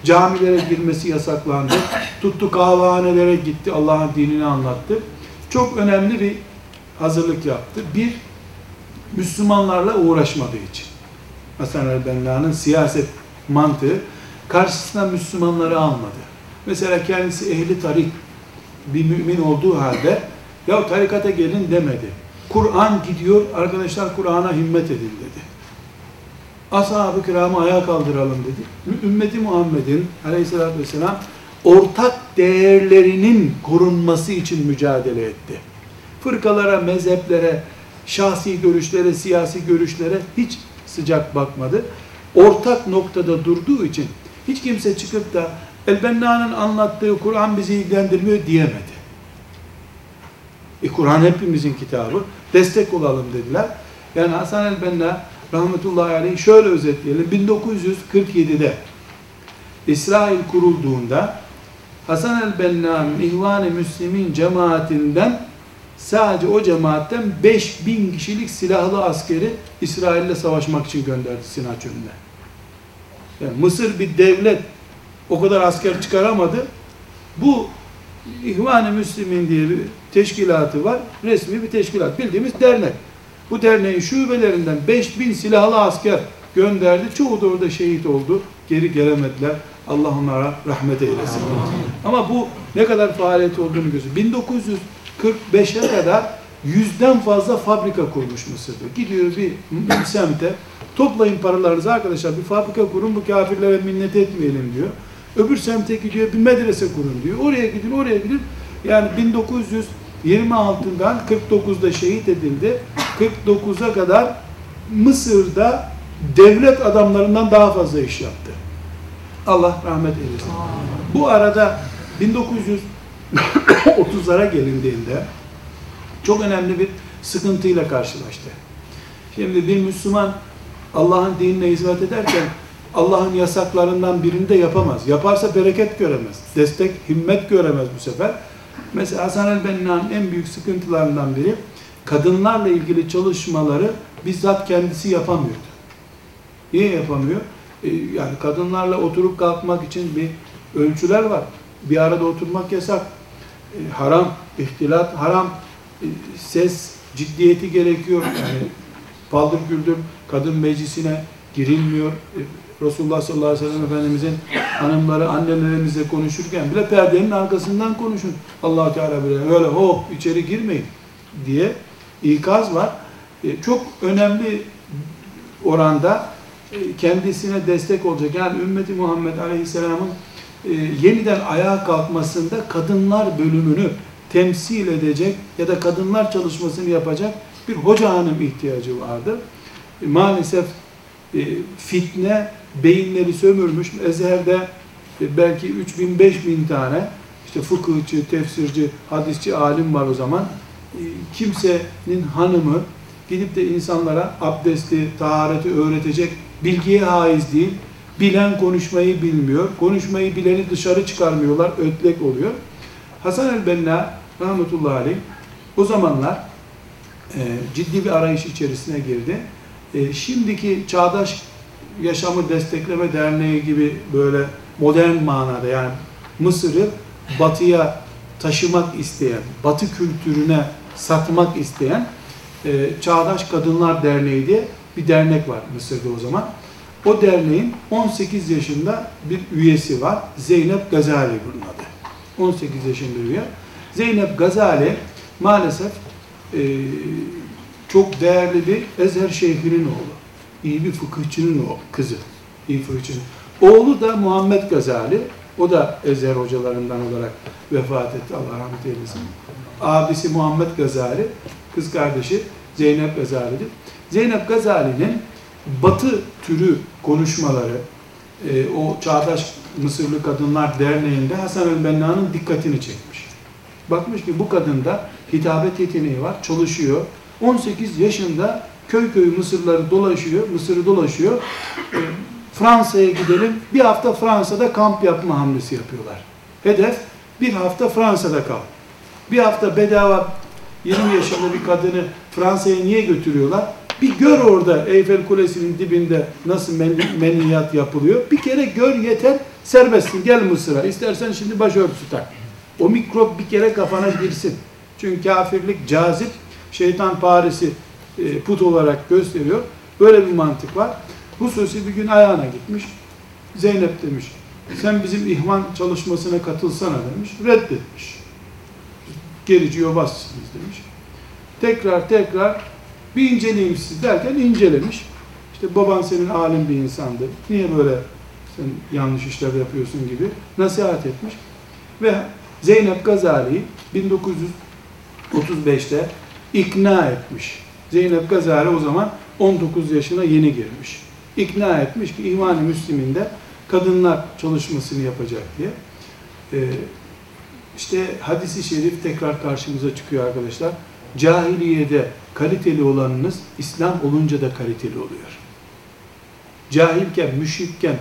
S1: Camilere girmesi yasaklandı. Tuttu kahvehanelere gitti, Allah'ın dinini anlattı. Çok önemli bir hazırlık yaptı. Bir, Müslümanlarla uğraşmadığı için. Hasan el-Benna'nın siyaset mantığı karşısına Müslümanları almadı. Mesela kendisi ehli tarik bir mümin olduğu halde ya tarikata gelin demedi. Kur'an gidiyor, arkadaşlar Kur'an'a himmet edin dedi. Ashab-ı kiramı ayağa kaldıralım dedi. Ümmeti Muhammed'in aleyhissalatü vesselam ortak değerlerinin korunması için mücadele etti. Fırkalara, mezheplere, şahsi görüşlere, siyasi görüşlere hiç sıcak bakmadı. Ortak noktada durduğu için hiç kimse çıkıp da Elbenna'nın anlattığı Kur'an bizi ilgilendirmiyor diyemedi. E Kur'an hepimizin kitabı. Destek olalım dediler. Yani Hasan el-Benna rahmetullahi aleyh şöyle özetleyelim. 1947'de İsrail kurulduğunda Hasan el-Benna'nın İhvan-ı Müslim'in cemaatinden sadece o cemaatten 5000 kişilik silahlı askeri İsrail'le savaşmak için gönderdi Sina çölüne. Yani Mısır bir devlet o kadar asker çıkaramadı. Bu İhvan-ı Müslim'in diye bir teşkilatı var. Resmi bir teşkilat. Bildiğimiz dernek. Bu derneğin şubelerinden 5000 silahlı asker gönderdi. Çoğu da orada şehit oldu. Geri gelemediler. Allah onlara rahmet eylesin. Ama bu ne kadar faaliyet olduğunu gösteriyor. 1945'e kadar yüzden fazla fabrika kurmuş Mısır'da. Gidiyor bir, bir semte toplayın paralarınızı arkadaşlar bir fabrika kurun bu kafirlere minnet etmeyelim diyor. Öbür semte gidiyor bir medrese kurun diyor. Oraya gidin, oraya gidin. Yani 1926'dan 49'da şehit edildi. 49'a kadar Mısır'da devlet adamlarından daha fazla iş yaptı. Allah rahmet eylesin. Bu arada 1930'lara gelindiğinde çok önemli bir sıkıntıyla karşılaştı. Şimdi bir Müslüman Allah'ın dinine hizmet ederken Allah'ın yasaklarından birini de yapamaz. Yaparsa bereket göremez. Destek, himmet göremez bu sefer. Mesela Hasan el-Benna'nın en büyük sıkıntılarından biri kadınlarla ilgili çalışmaları bizzat kendisi yapamıyordu. Niye yapamıyor? Ee, yani kadınlarla oturup kalkmak için bir ölçüler var. Bir arada oturmak yasak. Ee, haram, ihtilat haram. Ee, ses ciddiyeti gerekiyor. Yani paldır güldür kadın meclisine girilmiyor. Resulullah sallallahu aleyhi ve sellem Efendimizin hanımları annelerimizle konuşurken bile perdenin arkasından konuşun. allah Teala bile öyle hop içeri girmeyin diye ikaz var. E, çok önemli oranda e, kendisine destek olacak. Yani ümmeti Muhammed Aleyhisselam'ın e, yeniden ayağa kalkmasında kadınlar bölümünü temsil edecek ya da kadınlar çalışmasını yapacak bir hoca hanım ihtiyacı vardır. Maalesef fitne beyinleri sömürmüş. Ezher'de belki 3000 5000 tane işte fıkıhçı, tefsirci, hadisçi alim var o zaman. Kimsenin hanımı gidip de insanlara abdesti, tahareti öğretecek bilgiye haiz değil. Bilen konuşmayı bilmiyor. Konuşmayı bileni dışarı çıkarmıyorlar. Ötlek oluyor. Hasan el-Benna rahmetullahi aleyh o zamanlar e, ciddi bir arayış içerisine girdi. E, şimdiki Çağdaş Yaşamı Destekleme Derneği gibi böyle modern manada yani Mısır'ı batıya taşımak isteyen, batı kültürüne satmak isteyen e, Çağdaş Kadınlar Derneği diye bir dernek var Mısır'da o zaman. O derneğin 18 yaşında bir üyesi var. Zeynep Gazali bunun adı. 18 yaşında üye. Zeynep Gazali maalesef e, çok değerli bir Ezher Şeyh'inin oğlu. İyi bir fıkıhçının o kızı. İyi fıkıhçının. Oğlu da Muhammed Gazali. O da Ezher hocalarından olarak vefat etti. Allah rahmet eylesin. Abisi Muhammed Gazali, kız kardeşi Zeynep Gazali'dir. Zeynep Gazali'nin batı türü konuşmaları, e, o Çağdaş Mısırlı Kadınlar Derneği'nde Hasan el-Benna'nın dikkatini çekmiş. Bakmış ki bu kadında hitabet yeteneği var, çalışıyor. 18 yaşında köy köy Mısırları dolaşıyor, Mısır'ı dolaşıyor. E, Fransa'ya gidelim, bir hafta Fransa'da kamp yapma hamlesi yapıyorlar. Hedef bir hafta Fransa'da kal. Bir hafta bedava 20 yaşında bir kadını Fransa'ya niye götürüyorlar? Bir gör orada Eyfel Kulesi'nin dibinde nasıl meniyat yapılıyor. Bir kere gör yeter, serbestsin. Gel Mısır'a. İstersen şimdi başörtüsü tak. O mikrop bir kere kafana girsin. Çünkü kafirlik cazip, şeytan Paris'i e, put olarak gösteriyor. Böyle bir mantık var. Hususi bir gün ayağına gitmiş. Zeynep demiş, sen bizim ihvan çalışmasına katılsana demiş. Reddetmiş. Gerici yobazsınız demiş. Tekrar tekrar bir inceleyeyim siz derken incelemiş. İşte baban senin alim bir insandı. Niye böyle sen yanlış işler yapıyorsun gibi nasihat etmiş. Ve Zeynep Gazali'yi 1935'te ikna etmiş. Zeynep Gazali o zaman 19 yaşına yeni girmiş. İkna etmiş ki İhvan-ı Müslim'inde kadınlar çalışmasını yapacak diye. Ee, işte hadisi şerif tekrar karşımıza çıkıyor arkadaşlar. Cahiliyede kaliteli olanınız İslam olunca da kaliteli oluyor. Cahilken, müşrikken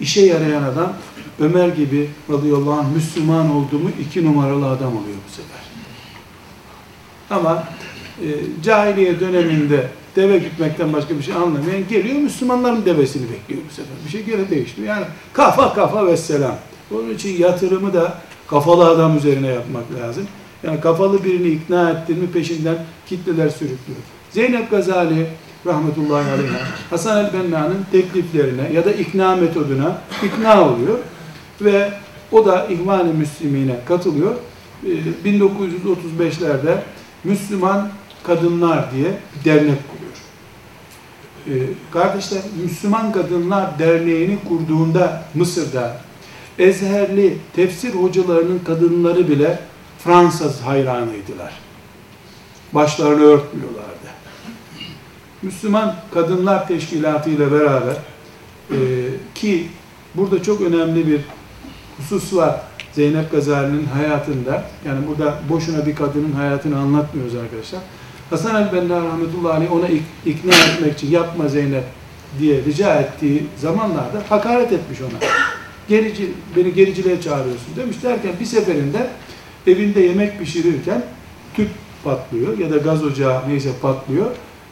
S1: işe yarayan adam Ömer gibi radıyallahu anh Müslüman olduğumu iki numaralı adam oluyor bu sefer. Ama e, cahiliye döneminde deve gütmekten başka bir şey anlamayan geliyor Müslümanların devesini bekliyor bu sefer. Bir şey gene değişmiyor. Yani kafa kafa ve selam. Onun için yatırımı da kafalı adam üzerine yapmak lazım. Yani kafalı birini ikna ettin mi peşinden kitleler sürüklüyor. Zeynep Gazali rahmetullahi aleyha Hasan el-Benna'nın tekliflerine ya da ikna metoduna ikna oluyor ve o da İhvan-ı Müslimine katılıyor. 1935'lerde ee, Müslüman Kadınlar diye bir dernek kuruyor. Ee, kardeşler Müslüman Kadınlar Derneği'ni kurduğunda Mısır'da Ezherli tefsir hocalarının kadınları bile Fransız hayranıydılar. Başlarını örtmüyorlardı. Müslüman Kadınlar Teşkilatı ile beraber e, ki burada çok önemli bir husus var Zeynep Gazali'nin hayatında. Yani burada boşuna bir kadının hayatını anlatmıyoruz arkadaşlar. Hasan el-Benna rahmetullahi ona ik- ikna etmek için yapma Zeynep diye rica ettiği zamanlarda hakaret etmiş ona. Gerici, beni gericiliğe çağırıyorsun demiş derken bir seferinde evinde yemek pişirirken tüp patlıyor ya da gaz ocağı neyse patlıyor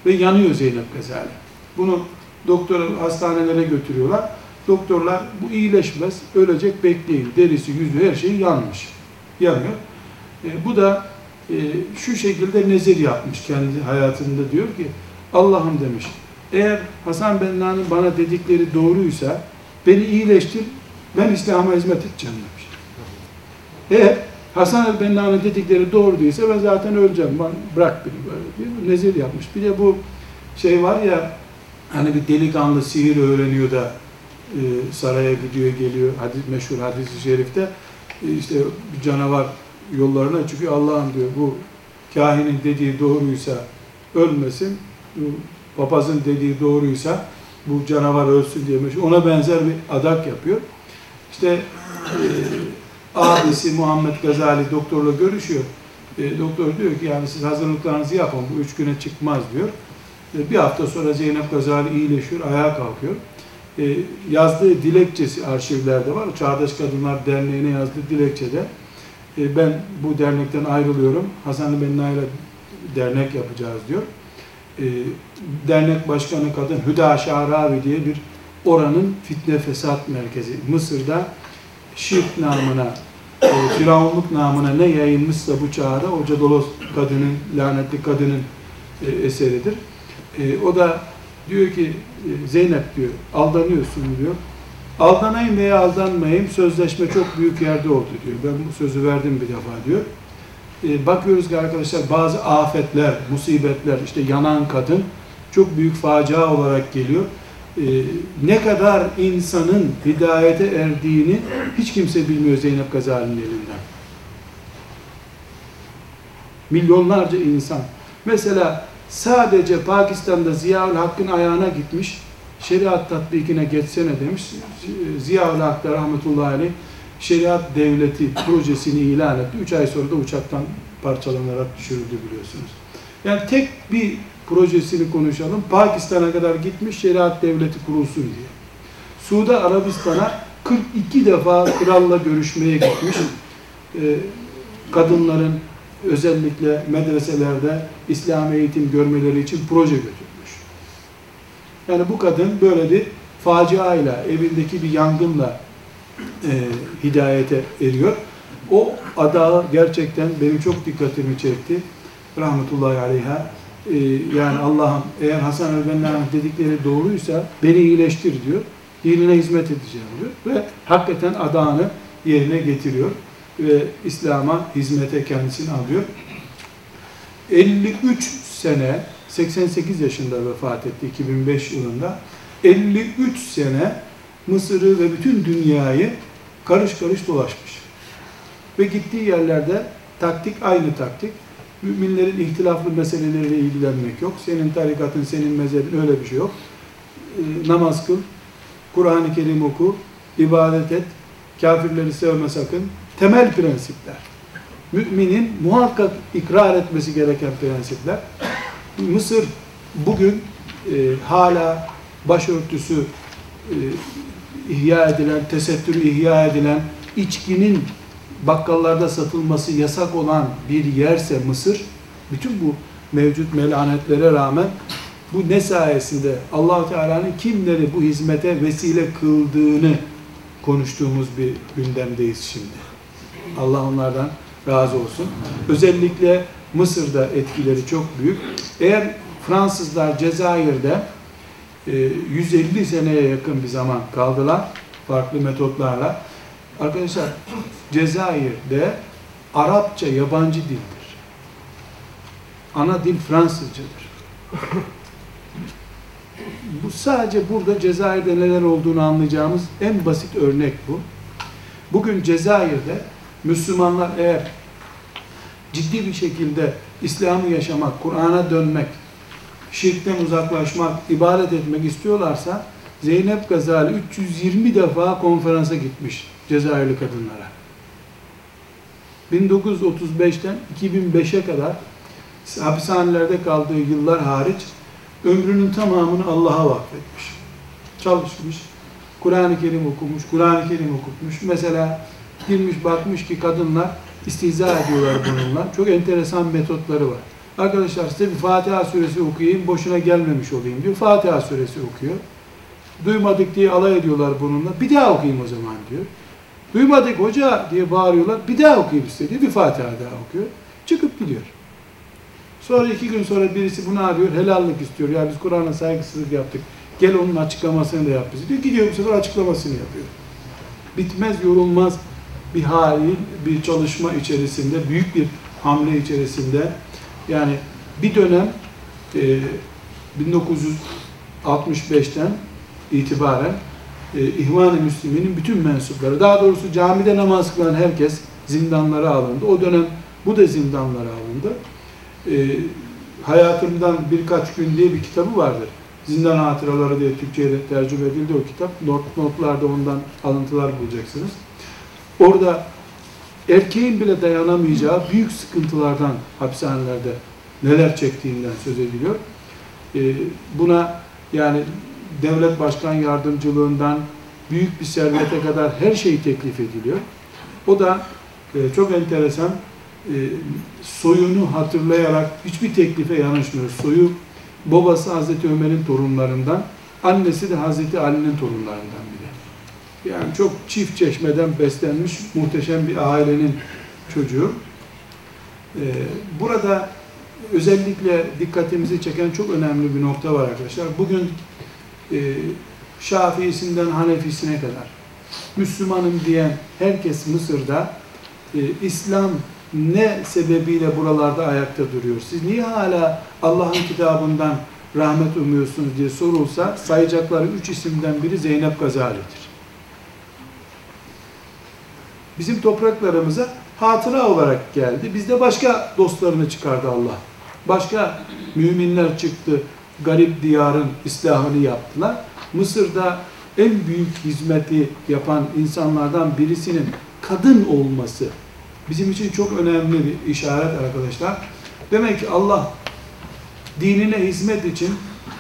S1: ve yanıyor Zeynep Gazali. Bunu doktor hastanelere götürüyorlar. Doktorlar bu iyileşmez, ölecek bekleyin. Derisi, yüzü her şeyi yanmış. Yanıyor. E, bu da e, şu şekilde nezir yapmış kendi hayatında diyor ki Allah'ım demiş eğer Hasan Benna'nın bana dedikleri doğruysa beni iyileştir ben İslam'a hizmet edeceğim demiş. Eğer Hasan el-Benna'nın dedikleri doğru değilse ben zaten öleceğim. Ben, bırak beni böyle diyor. Nezir yapmış. Bir de bu şey var ya hani bir delikanlı sihir öğreniyor da saraya gidiyor geliyor. Hadis, meşhur hadis-i şerifte e, işte bir canavar yollarına çıkıyor. Allah'ım diyor bu kahinin dediği doğruysa ölmesin. Papazın dediği doğruysa bu canavar ölsün diye meşhur. Ona benzer bir adak yapıyor. İşte e, abisi Muhammed Gazali doktorla görüşüyor. E, doktor diyor ki yani siz hazırlıklarınızı yapın bu üç güne çıkmaz diyor. E, bir hafta sonra Zeynep Gazali iyileşiyor, ayağa kalkıyor. E, yazdığı dilekçesi arşivlerde var. Çağdaş Kadınlar Derneği'ne yazdığı dilekçede e, ben bu dernekten ayrılıyorum. Hasan Benna ile dernek yapacağız diyor. E, dernek başkanı kadın Hüda Şaravi diye bir oranın fitne fesat merkezi. Mısır'da şirk namına, firavunluk namına ne yayılmışsa bu çağda o Cadolos kadının, lanetli kadının eseridir. O da diyor ki e, Zeynep diyor aldanıyorsun diyor. Aldanayım veya aldanmayayım sözleşme çok büyük yerde oldu diyor. Ben bu sözü verdim bir defa diyor. E, bakıyoruz ki arkadaşlar bazı afetler, musibetler, işte yanan kadın çok büyük facia olarak geliyor. E, ne kadar insanın hidayete erdiğini hiç kimse bilmiyor Zeynep Gazali'nin elinden. Milyonlarca insan. Mesela sadece Pakistan'da Ziyaül Hakk'ın ayağına gitmiş, şeriat tatbikine geçsene demiş. Ziyaül Hak da rahmetullahi aleyh şeriat devleti projesini ilan etti. Üç ay sonra da uçaktan parçalanarak düşürüldü biliyorsunuz. Yani tek bir projesini konuşalım. Pakistan'a kadar gitmiş şeriat devleti kurulsun diye. Suudi Arabistan'a 42 defa kralla görüşmeye gitmiş. Ee, kadınların özellikle medreselerde İslam eğitim görmeleri için proje götürmüş. Yani bu kadın böyle bir faciayla, evindeki bir yangınla e, hidayete eriyor. O adağı gerçekten benim çok dikkatimi çekti. Rahmetullahi aleyha. E, yani Allah'ım eğer Hasan el-Benna'nın dedikleri doğruysa beni iyileştir diyor. Dinine hizmet edeceğim diyor. Ve hakikaten adağını yerine getiriyor. Ve İslam'a hizmete kendisini alıyor. 53 sene 88 yaşında vefat etti 2005 yılında. 53 sene Mısır'ı ve bütün dünyayı karış karış dolaşmış. Ve gittiği yerlerde taktik aynı taktik. Müminlerin ihtilaflı meseleleriyle ilgilenmek yok. Senin tarikatın, senin mezhebin öyle bir şey yok. E, namaz kıl, Kur'an-ı Kerim oku, ibadet et, kafirleri sevme sakın. Temel prensipler. Müminin muhakkak ikrar etmesi gereken prensipler. Mısır bugün e, hala başörtüsü e, ihya edilen, tesettürü ihya edilen, içkinin bakkallarda satılması yasak olan bir yerse Mısır, bütün bu mevcut melanetlere rağmen bu ne sayesinde allah Teala'nın kimleri bu hizmete vesile kıldığını konuştuğumuz bir gündemdeyiz şimdi. Allah onlardan razı olsun. Özellikle Mısır'da etkileri çok büyük. Eğer Fransızlar Cezayir'de 150 seneye yakın bir zaman kaldılar farklı metotlarla. Arkadaşlar Cezayir'de Arapça yabancı dildir. Ana dil Fransızcadır. Bu sadece burada Cezayir'de neler olduğunu anlayacağımız en basit örnek bu. Bugün Cezayir'de Müslümanlar eğer ciddi bir şekilde İslam'ı yaşamak, Kur'an'a dönmek, şirkten uzaklaşmak, ibadet etmek istiyorlarsa Zeynep Gazali 320 defa konferansa gitmiş Cezayirli kadınlara. 1935'ten 2005'e kadar hapishanelerde kaldığı yıllar hariç ömrünün tamamını Allah'a vakfetmiş. Çalışmış, Kur'an-ı Kerim okumuş, Kur'an-ı Kerim okutmuş. Mesela girmiş bakmış ki kadınlar istihza ediyorlar bununla. Çok enteresan metotları var. Arkadaşlar size bir Fatiha suresi okuyayım, boşuna gelmemiş olayım diyor. Fatiha suresi okuyor. Duymadık diye alay ediyorlar bununla. Bir daha okuyayım o zaman diyor. Duymadık hoca diye bağırıyorlar. Bir daha okuyayım size Bir Fatiha daha okuyor. Çıkıp gidiyor. Sonra iki gün sonra birisi bunu arıyor. Helallik istiyor. Ya biz Kur'an'a saygısızlık yaptık. Gel onun açıklamasını da yap bize. Diyor gidiyor bu sefer açıklamasını yapıyor. Bitmez yorulmaz bir hali, bir çalışma içerisinde, büyük bir hamle içerisinde yani bir dönem e, 1965'ten itibaren e, İhvan-ı Müslümin'in bütün mensupları, daha doğrusu camide namaz kılan herkes zindanlara alındı. O dönem bu da zindanlara alındı. E, hayatımdan birkaç gün diye bir kitabı vardır. Zindan Hatıraları diye Türkçe'ye tercüme edildi o kitap. Not, notlarda ondan alıntılar bulacaksınız. Orada erkeğin bile dayanamayacağı büyük sıkıntılardan hapishanelerde neler çektiğinden söz ediliyor. Ee, buna yani devlet başkan yardımcılığından büyük bir servete kadar her şey teklif ediliyor. O da e, çok enteresan e, soyunu hatırlayarak hiçbir teklife yanaşmıyor. Soyu babası Hazreti Ömer'in torunlarından, annesi de Hazreti Ali'nin torunlarından biri. Yani çok çift çeşmeden beslenmiş muhteşem bir ailenin çocuğu. Ee, burada özellikle dikkatimizi çeken çok önemli bir nokta var arkadaşlar. Bugün e, Şafiisinden Hanefisine kadar Müslümanım diyen herkes Mısır'da e, İslam ne sebebiyle buralarda ayakta duruyor? Siz niye hala Allah'ın kitabından rahmet umuyorsunuz diye sorulsa sayacakları üç isimden biri Zeynep Gazali'dir. Bizim topraklarımıza hatıra olarak geldi. Bizde başka dostlarını çıkardı Allah. Başka müminler çıktı. Garip diyarın islahını yaptılar. Mısır'da en büyük hizmeti yapan insanlardan birisinin kadın olması bizim için çok önemli bir işaret arkadaşlar. Demek ki Allah dinine hizmet için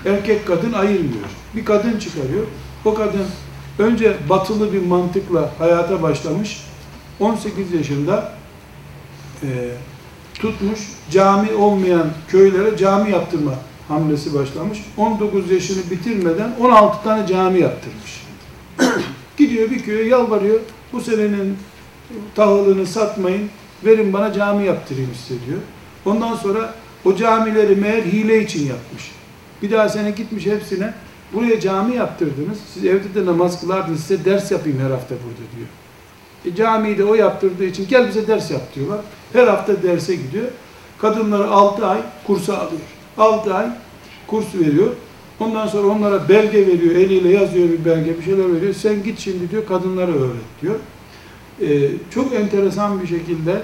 S1: erkek kadın ayırmıyor. Bir kadın çıkarıyor. O kadın önce batılı bir mantıkla hayata başlamış. 18 yaşında e, tutmuş cami olmayan köylere cami yaptırma hamlesi başlamış. 19 yaşını bitirmeden 16 tane cami yaptırmış. Gidiyor bir köye yalvarıyor. Bu senenin tahılını satmayın, verin bana cami yaptırayım size diyor. Ondan sonra o camileri meğer hile için yapmış. Bir daha sene gitmiş hepsine, buraya cami yaptırdınız, siz evde de namaz kılardınız, size ders yapayım her hafta burada diyor. E, camiyi de o yaptırdığı için gel bize ders yap diyorlar. Her hafta derse gidiyor. Kadınları 6 ay kursa alıyor. 6 ay kurs veriyor. Ondan sonra onlara belge veriyor, eliyle yazıyor bir belge, bir şeyler veriyor. Sen git şimdi diyor, kadınlara öğret diyor. Ee, çok enteresan bir şekilde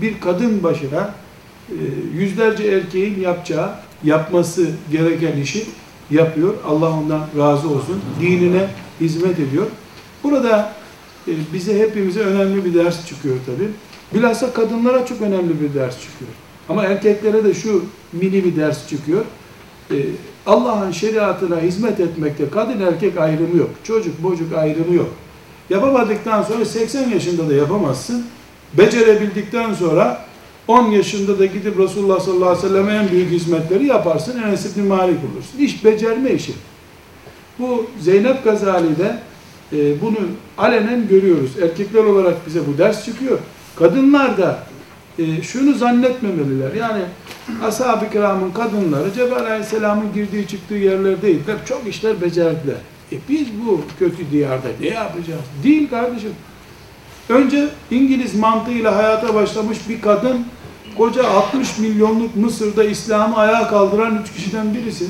S1: bir kadın başına e, yüzlerce erkeğin yapacağı, yapması gereken işi yapıyor. Allah ondan razı olsun. Dinine hizmet ediyor. Burada bize hepimize önemli bir ders çıkıyor tabi. Bilhassa kadınlara çok önemli bir ders çıkıyor. Ama erkeklere de şu mini bir ders çıkıyor. E, Allah'ın şeriatına hizmet etmekte kadın erkek ayrımı yok. Çocuk bocuk ayrımı yok. Yapamadıktan sonra 80 yaşında da yapamazsın. Becerebildikten sonra 10 yaşında da gidip Resulullah sallallahu aleyhi ve sellem en büyük hizmetleri yaparsın. Enes İbni Malik olursun. İş becerme işi. Bu Zeynep Gazali'de e, bunu alenen görüyoruz. Erkekler olarak bize bu ders çıkıyor. Kadınlar da e, şunu zannetmemeliler. Yani ashab-ı kiramın kadınları Cebrail aleyhisselamın girdiği çıktığı yerler değiller. Çok işler becerdiler. E biz bu kötü diyarda ne yapacağız? Değil kardeşim. Önce İngiliz mantığıyla hayata başlamış bir kadın, koca 60 milyonluk Mısır'da İslam'ı ayağa kaldıran üç kişiden birisi.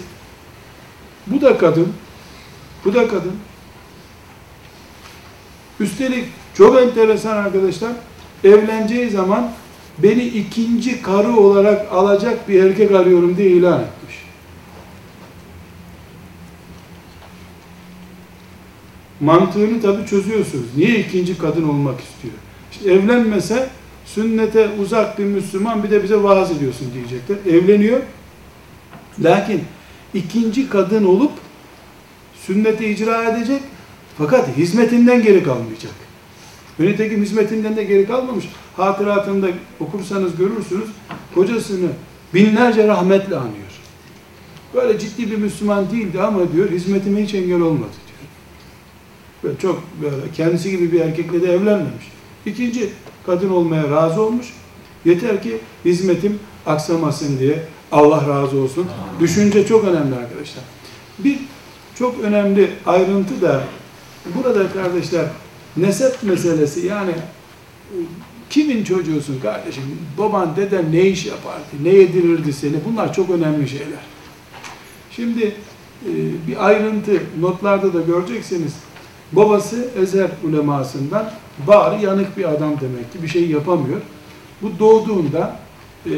S1: Bu da kadın. Bu da kadın. Üstelik çok enteresan arkadaşlar, evleneceği zaman beni ikinci karı olarak alacak bir erkek arıyorum diye ilan etmiş. Mantığını tabi çözüyorsunuz. Niye ikinci kadın olmak istiyor? İşte evlenmese sünnete uzak bir Müslüman bir de bize vaaz ediyorsun diyecekler. Evleniyor. Lakin ikinci kadın olup sünneti icra edecek fakat hizmetinden geri kalmayacak. Nitekim hizmetinden de geri kalmamış. Hatıratında okursanız görürsünüz. Kocasını binlerce rahmetle anıyor. Böyle ciddi bir Müslüman değildi ama diyor hizmetime hiç engel olmadı diyor. Böyle çok böyle kendisi gibi bir erkekle de evlenmemiş. İkinci kadın olmaya razı olmuş. Yeter ki hizmetim aksamasın diye Allah razı olsun. Düşünce çok önemli arkadaşlar. Bir çok önemli ayrıntı da burada kardeşler nesep meselesi yani kimin çocuğusun kardeşim? Baban, deden ne iş yapardı? Ne yedirirdi seni? Bunlar çok önemli şeyler. Şimdi e, bir ayrıntı notlarda da göreceksiniz. Babası Ezer ulemasından bari yanık bir adam demek ki bir şey yapamıyor. Bu doğduğunda e,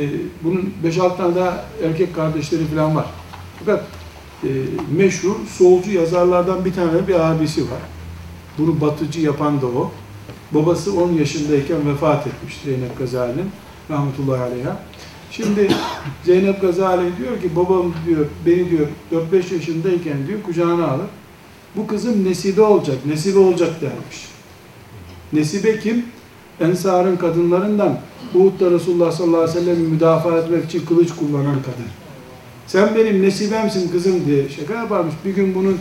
S1: bunun 5-6 tane daha erkek kardeşleri falan var. Fakat e, meşhur solcu yazarlardan bir tane bir abisi var. Bunu batıcı yapan da o. Babası 10 yaşındayken vefat etmiş Zeynep Gazali'nin rahmetullahi aleyha. Şimdi Zeynep Gazali diyor ki babam diyor beni diyor 4-5 yaşındayken diyor kucağına alır. Bu kızım nesibe olacak, nesibe olacak dermiş. Nesibe kim? Ensar'ın kadınlarından Uhud'da Resulullah sallallahu aleyhi ve sellem'i müdafaa etmek için kılıç kullanan kadın. Sen benim nesibemsin kızım diye şaka yaparmış. Bir gün bunun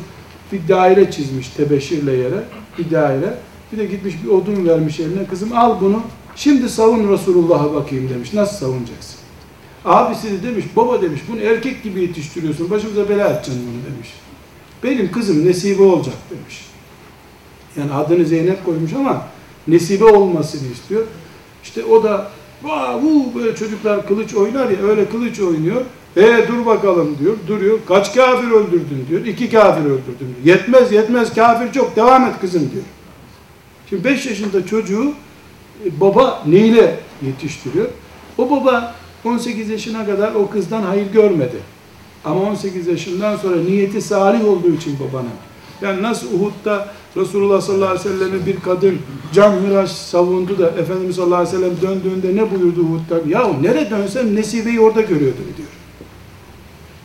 S1: bir daire çizmiş tebeşirle yere, bir. Bir de gitmiş bir odun vermiş eline. Kızım al bunu, şimdi savun Resulullah'a bakayım demiş. Nasıl savunacaksın? Abisi de demiş, baba demiş, bunu erkek gibi yetiştiriyorsun, başımıza bela edeceksin bunu demiş. Benim kızım nesibe olacak demiş. Yani adını Zeynep koymuş ama nesibe olmasını istiyor. İşte o da bu böyle çocuklar kılıç oynar ya öyle kılıç oynuyor. E dur bakalım diyor. Duruyor. Kaç kafir öldürdün diyor. İki kafir öldürdüm diyor. Yetmez yetmez kafir çok devam et kızım diyor. Şimdi 5 yaşında çocuğu e, baba neyle yetiştiriyor? O baba 18 yaşına kadar o kızdan hayır görmedi. Ama 18 yaşından sonra niyeti salih olduğu için babanın. Yani nasıl Uhud'da Resulullah sallallahu aleyhi ve sellem'e bir kadın can miraç savundu da Efendimiz sallallahu aleyhi ve sellem döndüğünde ne buyurdu Uhud'da? Ya nereye dönsem nesibeyi orada görüyordum diyor.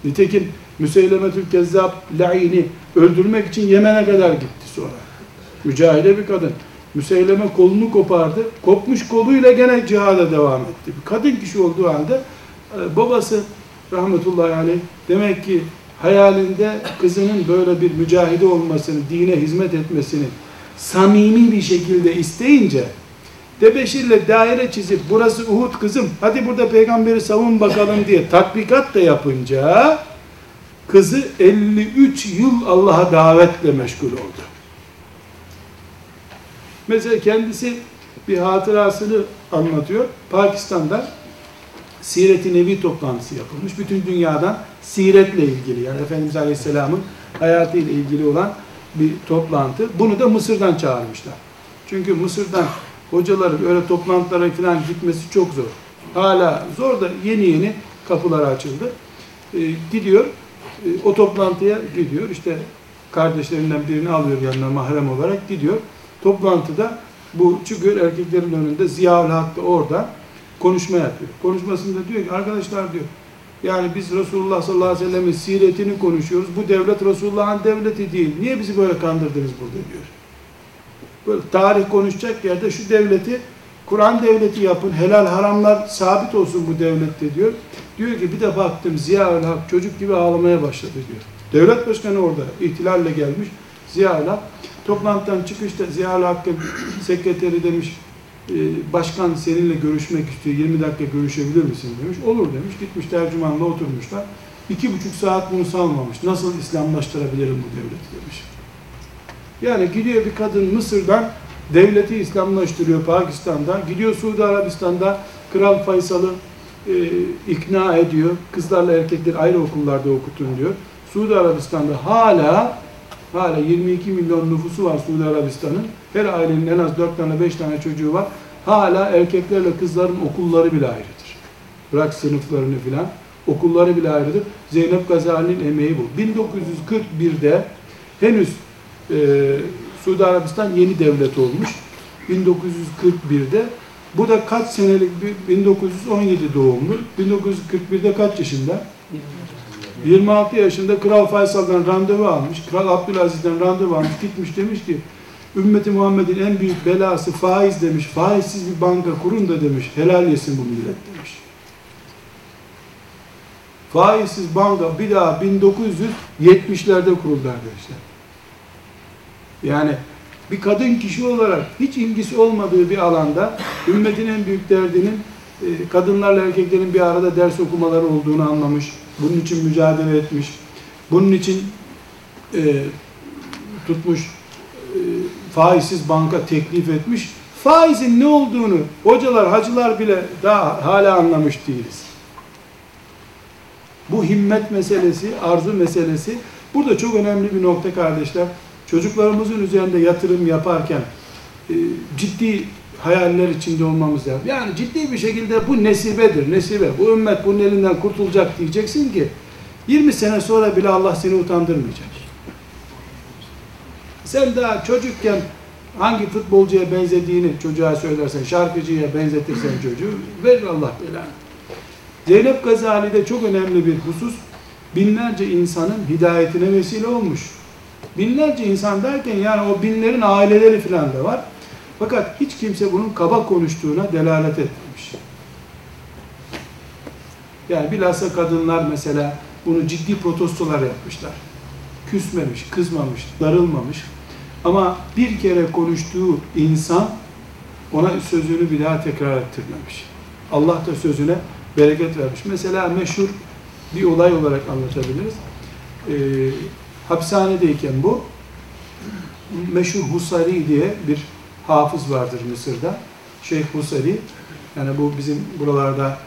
S1: Nitekim Müseylemetül Kezzab La'ini öldürmek için Yemen'e kadar gitti sonra. Mücahide bir kadın. Müseyleme kolunu kopardı. Kopmuş koluyla gene cihada devam etti. Bir kadın kişi olduğu halde e, babası rahmetullahi aleyh demek ki hayalinde kızının böyle bir mücahide olmasını, dine hizmet etmesini samimi bir şekilde isteyince Debeşirle daire çizip burası Uhud kızım hadi burada peygamberi savun bakalım diye tatbikat da yapınca kızı 53 yıl Allah'a davetle meşgul oldu. Mesela kendisi bir hatırasını anlatıyor. Pakistan'da Siret-i Nebi toplantısı yapılmış. Bütün dünyadan siretle ilgili yani Efendimiz Aleyhisselam'ın hayatıyla ilgili olan bir toplantı. Bunu da Mısır'dan çağırmışlar. Çünkü Mısır'dan hocaların öyle toplantılara falan gitmesi çok zor. Hala zor da yeni yeni kapılar açıldı. Ee, gidiyor, e, o toplantıya gidiyor. İşte kardeşlerinden birini alıyor yanına mahrem olarak gidiyor. Toplantıda bu çıkıyor erkeklerin önünde Ziyaül Hak da orada konuşma yapıyor. Konuşmasında diyor ki arkadaşlar diyor yani biz Resulullah sallallahu aleyhi ve sellem'in siretini konuşuyoruz. Bu devlet Resulullah'ın devleti değil. Niye bizi böyle kandırdınız burada diyor. Böyle tarih konuşacak yerde şu devleti Kur'an devleti yapın. Helal haramlar sabit olsun bu devlette diyor. Diyor ki bir de baktım Ziya Hak çocuk gibi ağlamaya başladı diyor. Devlet başkanı orada ihtilalle gelmiş. Ziya Hak toplantıdan çıkışta Ziya Hakk'ın sekreteri demiş e, başkan seninle görüşmek istiyor. 20 dakika görüşebilir misin demiş. Olur demiş. Gitmiş tercümanla oturmuşlar. İki buçuk saat bunu salmamış. Nasıl İslamlaştırabilirim bu devleti demiş. Yani gidiyor bir kadın Mısır'dan devleti İslamlaştırıyor Pakistan'da. Gidiyor Suudi Arabistan'da Kral Faysal'ı e, ikna ediyor. Kızlarla erkekler ayrı okullarda okutun diyor. Suudi Arabistan'da hala hala 22 milyon nüfusu var Suudi Arabistan'ın. Her ailenin en az 4 tane 5 tane çocuğu var. Hala erkeklerle kızların okulları bile ayrıdır. Bırak sınıflarını filan. Okulları bile ayrıdır. Zeynep Gazali'nin emeği bu. 1941'de henüz e, Suudi Arabistan yeni devlet olmuş. 1941'de bu da kaç senelik bir 1917 doğumlu. 1941'de kaç yaşında? 26 yaşında Kral Faysal'dan randevu almış. Kral Abdülaziz'den randevu almış. Gitmiş demiş ki Ümmeti Muhammed'in en büyük belası faiz demiş. Faizsiz bir banka kurun da demiş. Helal yesin bu millet demiş. Faizsiz banka bir daha 1970'lerde kuruldu arkadaşlar. Yani bir kadın kişi olarak hiç ilgisi olmadığı bir alanda ümmetin en büyük derdinin e, kadınlarla erkeklerin bir arada ders okumaları olduğunu anlamış. Bunun için mücadele etmiş. Bunun için e, tutmuş e, faizsiz banka teklif etmiş. Faizin ne olduğunu hocalar, hacılar bile daha hala anlamış değiliz. Bu himmet meselesi, arzu meselesi burada çok önemli bir nokta kardeşler. Çocuklarımızın üzerinde yatırım yaparken e, ciddi hayaller içinde olmamız lazım. Yani ciddi bir şekilde bu nesibedir, nesibe. Bu ümmet bunun elinden kurtulacak diyeceksin ki 20 sene sonra bile Allah seni utandırmayacak. Sen daha çocukken hangi futbolcuya benzediğini çocuğa söylersen, şarkıcıya benzetirsen çocuğu verir Allah belanı. Zeynep Gazali'de çok önemli bir husus, binlerce insanın hidayetine vesile olmuş. Binlerce insan derken yani o binlerin aileleri falan da var. Fakat hiç kimse bunun kaba konuştuğuna delalet etmemiş. Yani bilhassa kadınlar mesela bunu ciddi protestolar yapmışlar. Küsmemiş, kızmamış, darılmamış. Ama bir kere konuştuğu insan ona sözünü bir daha tekrar ettirmemiş. Allah da sözüne bereket vermiş. Mesela meşhur bir olay olarak anlatabiliriz. Ee, hapishanedeyken bu meşhur Husari diye bir hafız vardır Mısır'da. Şeyh Husari yani bu bizim buralarda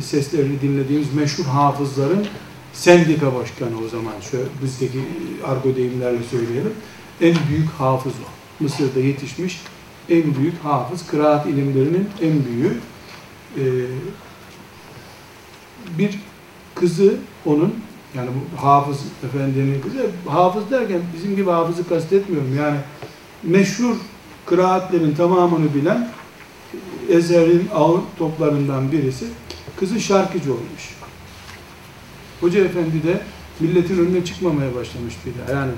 S1: seslerini dinlediğimiz meşhur hafızların sendika başkanı o zaman şöyle bizdeki argo deyimlerle söyleyelim. En büyük hafız o. Mısır'da yetişmiş en büyük hafız. Kıraat ilimlerinin en büyüğü. Ee, bir kızı onun yani bu hafız efendinin kızı hafız derken bizim gibi hafızı kastetmiyorum yani meşhur kıraatlerin tamamını bilen Ezher'in ağır toplarından birisi kızı şarkıcı olmuş. Hoca efendi de milletin önüne çıkmamaya başlamış bir. Yani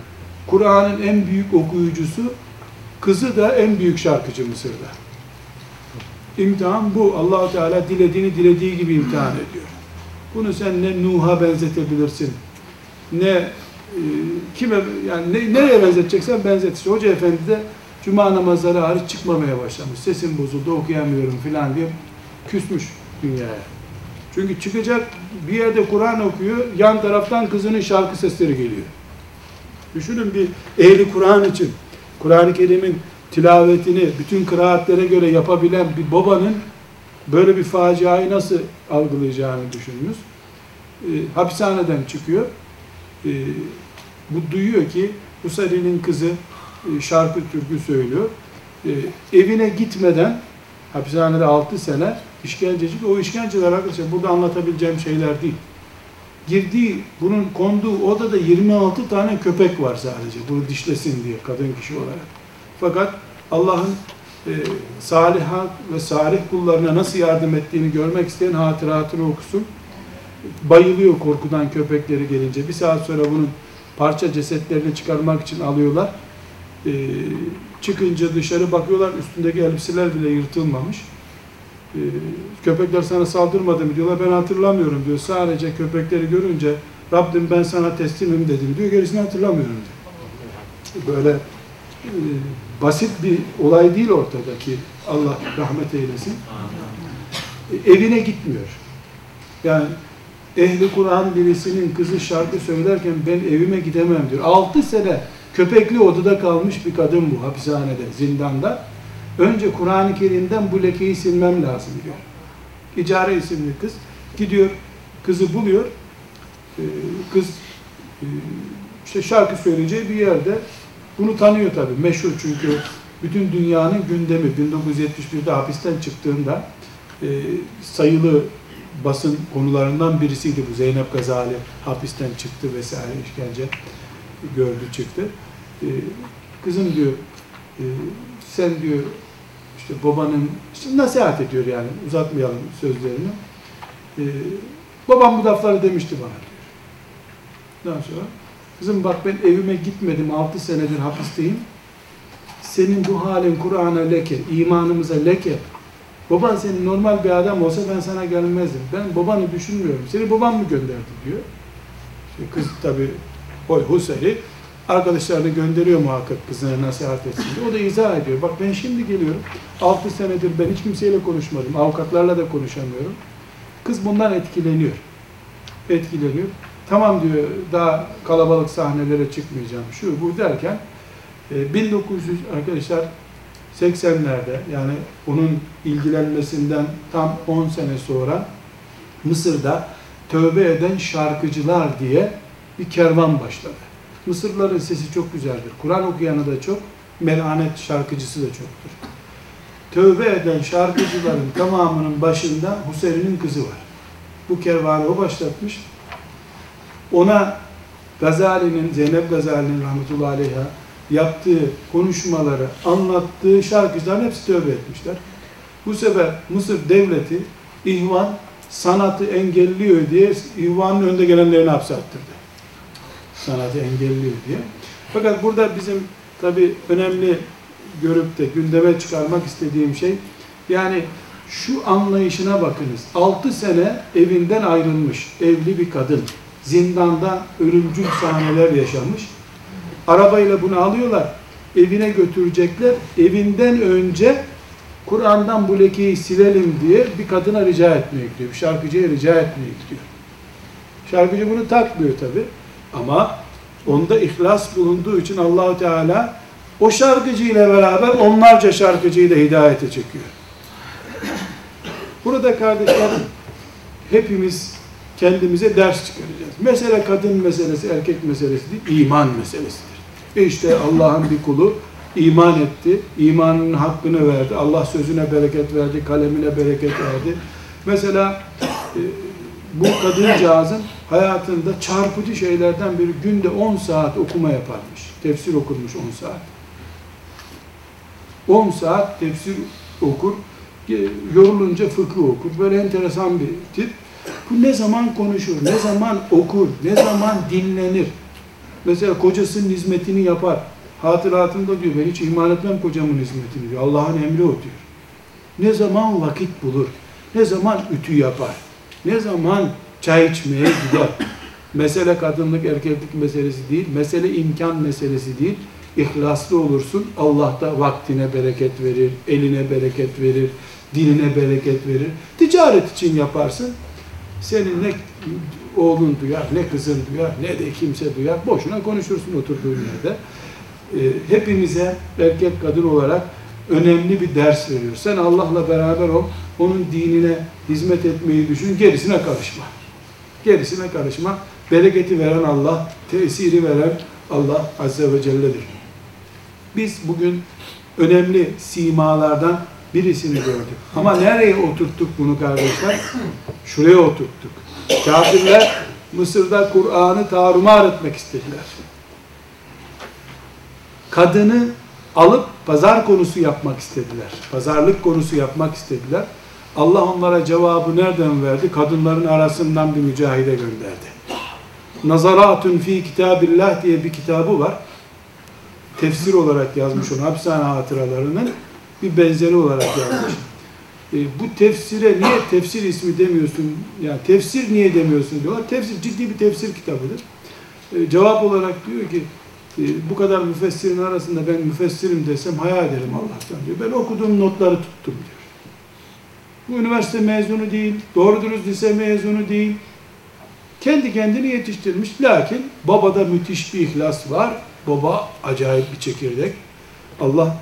S1: Kur'an'ın en büyük okuyucusu kızı da en büyük şarkıcı Mısır'da. İmtihan bu. allah Teala dilediğini dilediği gibi imtihan ediyor. Bunu sen ne Nuh'a benzetebilirsin, ne e, kime yani ne, nereye benzeteceksen benzet. İşte Hoca Efendi de Cuma namazları hariç çıkmamaya başlamış. Sesim bozuldu, okuyamıyorum filan diye küsmüş dünyaya. Çünkü çıkacak bir yerde Kur'an okuyor, yan taraftan kızının şarkı sesleri geliyor. Düşünün bir ehli Kur'an için, Kur'an-ı Kerim'in tilavetini bütün kıraatlere göre yapabilen bir babanın böyle bir faciayı nasıl algılayacağını düşününüz. E, hapishaneden çıkıyor. E, bu duyuyor ki Husari'nin kızı e, şarkı türkü söylüyor. E, evine gitmeden hapishanede 6 sene işkenceci. O işkenceler arkadaşlar burada anlatabileceğim şeyler değil. Girdiği, bunun konduğu odada 26 tane köpek var sadece. Bunu dişlesin diye kadın kişi olarak. Fakat Allah'ın e, ve salih kullarına nasıl yardım ettiğini görmek isteyen hatıratını okusun. Bayılıyor korkudan köpekleri gelince. Bir saat sonra bunun parça cesetlerini çıkarmak için alıyorlar. E, çıkınca dışarı bakıyorlar üstündeki elbiseler bile yırtılmamış. E, köpekler sana saldırmadı mı diyorlar. Ben hatırlamıyorum diyor. Sadece köpekleri görünce Rabbim ben sana teslimim dedim diyor. Gerisini hatırlamıyorum diyor. Böyle e, basit bir olay değil ortadaki. Allah rahmet eylesin. E, evine gitmiyor. Yani ehli Kur'an birisinin kızı şarkı söylerken ben evime gidemem diyor. 6 sene köpekli odada kalmış bir kadın bu hapishanede, zindanda. Önce Kur'an-ı Kerim'den bu lekeyi silmem lazım diyor. İcare isimli kız gidiyor, kızı buluyor. Ee, kız e, işte şarkı söyleyeceği bir yerde bunu tanıyor tabii. Meşhur çünkü bütün dünyanın gündemi 1971'de hapisten çıktığında e, sayılı basın konularından birisiydi bu. Zeynep Gazali hapisten çıktı vesaire işkence gördü çıktı. E, kızım diyor e, sen diyor işte babanın işte nasihat ediyor yani uzatmayalım sözlerini. E, babam bu lafları demişti bana diyor. Daha sonra kızım bak ben evime gitmedim 6 senedir hapisteyim. Senin bu halin Kur'an'a leke, imanımıza leke. Baban senin normal bir adam olsa ben sana gelmezdim. Ben babanı düşünmüyorum. Seni baban mı gönderdi diyor. İşte kız tabi oy Huseyri arkadaşlarını gönderiyor muhakkak kızına nasihat etsin diye. O da izah ediyor. Bak ben şimdi geliyorum. 6 senedir ben hiç kimseyle konuşmadım. Avukatlarla da konuşamıyorum. Kız bundan etkileniyor. Etkileniyor. Tamam diyor daha kalabalık sahnelere çıkmayacağım. Şu bu derken 1900 e, arkadaşlar 80'lerde yani onun ilgilenmesinden tam 10 sene sonra Mısır'da tövbe eden şarkıcılar diye bir kervan başladı. Mısırlıların sesi çok güzeldir. Kur'an okuyanı da çok, melanet şarkıcısı da çoktur. Tövbe eden şarkıcıların tamamının başında Hüseyin'in kızı var. Bu kervanı o başlatmış. Ona Gazali'nin, Zeynep Gazali'nin rahmetullahi aleyha yaptığı konuşmaları, anlattığı şarkıcıların hepsi tövbe etmişler. Bu sefer Mısır devleti ihvan sanatı engelliyor diye ihvanın önde gelenlerini hapse attırdı. Sanatı engelliyor diye. Fakat burada bizim tabi önemli görüp de gündeme çıkarmak istediğim şey yani şu anlayışına bakınız. 6 sene evinden ayrılmış evli bir kadın zindanda ölümcül sahneler yaşamış. Arabayla bunu alıyorlar. Evine götürecekler. Evinden önce Kur'an'dan bu lekeyi silelim diye bir kadına rica etmeye gidiyor. Bir şarkıcıya rica etmeye gidiyor. Şarkıcı bunu takmıyor tabi. Ama onda ihlas bulunduğu için Allahu Teala o şarkıcıyla beraber onlarca şarkıcıyı da hidayete çekiyor. Burada kardeşler hepimiz kendimize ders çıkaracağız. Mesele kadın meselesi, erkek meselesi değil, iman meselesidir. E işte Allah'ın bir kulu iman etti, imanının hakkını verdi, Allah sözüne bereket verdi, kalemine bereket verdi. Mesela e, bu kadıncağızın hayatında çarpıcı şeylerden biri günde 10 saat okuma yaparmış. Tefsir okurmuş 10 saat. 10 saat tefsir okur, yorulunca fıkıh okur. Böyle enteresan bir tip. Bu ne zaman konuşur, ne zaman okur, ne zaman dinlenir. Mesela kocasının hizmetini yapar. Hatıratında diyor, ben hiç ihmal etmem kocamın hizmetini diyor. Allah'ın emri o diyor. Ne zaman vakit bulur, ne zaman ütü yapar, ne zaman çay içmeye gider. Mesele kadınlık, erkeklik meselesi değil, mesele imkan meselesi değil. İhlaslı olursun, Allah da vaktine bereket verir, eline bereket verir, diline bereket verir. Ticaret için yaparsın, senin ne oğlun duyar, ne kızın duyar, ne de kimse duyar. Boşuna konuşursun oturduğun yerde. E, hepimize erkek kadın olarak önemli bir ders veriyor. Sen Allah'la beraber ol, onun dinine hizmet etmeyi düşün, gerisine karışma. Gerisine karışma. Bereketi veren Allah, tesiri veren Allah Azze ve Celle'dir. Biz bugün önemli simalardan birisini gördük. Ama nereye oturttuk bunu kardeşler? Şuraya oturttuk. Kafirler Mısır'da Kur'an'ı tarumar etmek istediler. Kadını alıp pazar konusu yapmak istediler. Pazarlık konusu yapmak istediler. Allah onlara cevabı nereden verdi? Kadınların arasından bir mücahide gönderdi. Nazaratun fi kitabillah diye bir kitabı var. Tefsir olarak yazmış onu hapishane hatıralarının bir benzeri olarak yazmış. E, bu tefsire niye tefsir ismi demiyorsun? Yani tefsir niye demiyorsun diyorlar. Tefsir ciddi bir tefsir kitabıdır. E, cevap olarak diyor ki e, bu kadar müfessirin arasında ben müfessirim desem hayal ederim Allah'tan diyor. Ben okuduğum notları tuttum diyor. Bu üniversite mezunu değil, doğru dürüst lise mezunu değil. Kendi kendini yetiştirmiş. Lakin babada müthiş bir ihlas var. Baba acayip bir çekirdek. Allah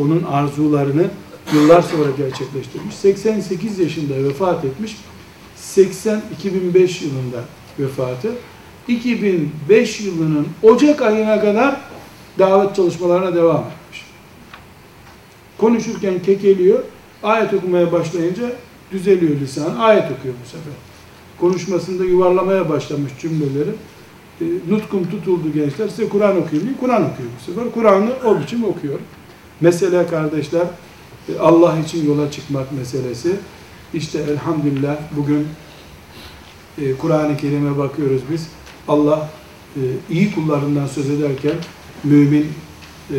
S1: onun arzularını yıllar sonra gerçekleştirmiş. 88 yaşında vefat etmiş. 80 2005 yılında vefatı. 2005 yılının Ocak ayına kadar davet çalışmalarına devam etmiş. Konuşurken kekeliyor, ayet okumaya başlayınca düzeliyor lisan, ayet okuyor bu sefer. Konuşmasında yuvarlamaya başlamış cümleleri. E, nutkum tutuldu gençler, size Kur'an okuyayım diye Kur'an okuyor bu sefer. Kur'an'ı o biçim okuyor. Mesele kardeşler, Allah için yola çıkmak meselesi. İşte elhamdülillah bugün e, Kur'an-ı Kerim'e bakıyoruz biz. Allah e, iyi kullarından söz ederken mümin e,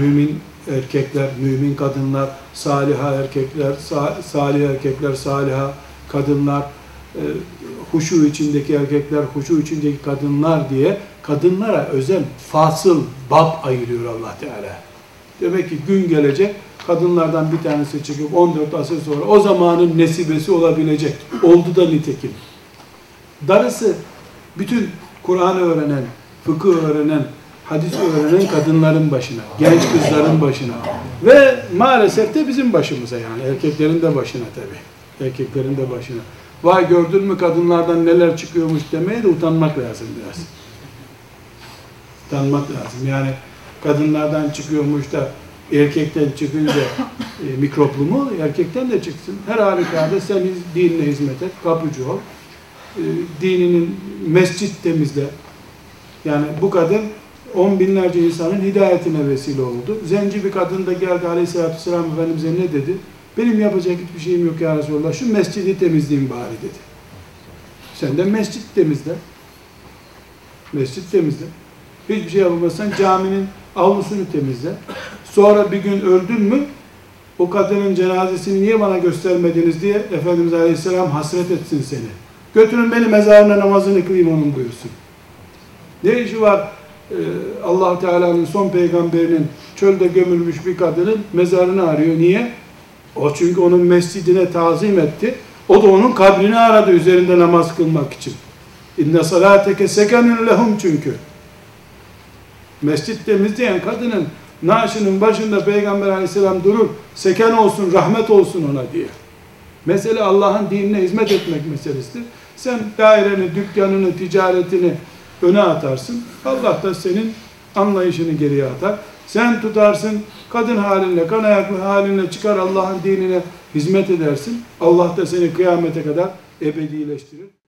S1: mümin erkekler, mümin kadınlar, saliha erkekler, sa- salih erkekler, saliha kadınlar, e, huşu içindeki erkekler, huşu içindeki kadınlar diye kadınlara özel fasıl bab ayırıyor Allah Teala. Demek ki gün gelecek kadınlardan bir tanesi çıkıp 14 asır sonra o zamanın nesibesi olabilecek. Oldu da nitekim. Darısı bütün Kur'an'ı öğrenen, fıkıh öğrenen, hadis öğrenen kadınların başına, genç kızların başına ve maalesef de bizim başımıza yani erkeklerin de başına tabi. Erkeklerin de başına. Vay gördün mü kadınlardan neler çıkıyormuş demeye de utanmak lazım biraz. Utanmak lazım. Yani kadınlardan çıkıyormuş da erkekten çıkınca e, mikroplu mu? Erkekten de çıksın. Her halükarda sen dinine hizmet et, kapıcı ol. E, dininin mescit temizle. Yani bu kadın on binlerce insanın hidayetine vesile oldu. Zenci bir kadın da geldi aleyhissalatü vesselam Efendimiz'e ne dedi? Benim yapacak hiçbir şeyim yok ya Resulallah. Şu mescidi temizleyeyim bari dedi. Sen de mescit temizle. Mescit temizle. Hiçbir şey yapamazsan caminin avlusunu temizle. Sonra bir gün öldün mü o kadının cenazesini niye bana göstermediniz diye Efendimiz Aleyhisselam hasret etsin seni. Götürün beni mezarına namazını kılayım onun buyursun. Ne işi var e, allah Teala'nın son peygamberinin çölde gömülmüş bir kadının mezarını arıyor. Niye? O çünkü onun mescidine tazim etti. O da onun kabrini aradı üzerinde namaz kılmak için. İnne salateke sekenun lehum çünkü. Mescit temizleyen kadının naaşının başında Peygamber aleyhisselam durur. Seken olsun, rahmet olsun ona diye. Mesele Allah'ın dinine hizmet etmek meselesidir. Sen daireni, dükkanını, ticaretini öne atarsın. Allah da senin anlayışını geriye atar. Sen tutarsın, kadın halinle, kan ayaklı halinle çıkar Allah'ın dinine hizmet edersin. Allah da seni kıyamete kadar ebedileştirir.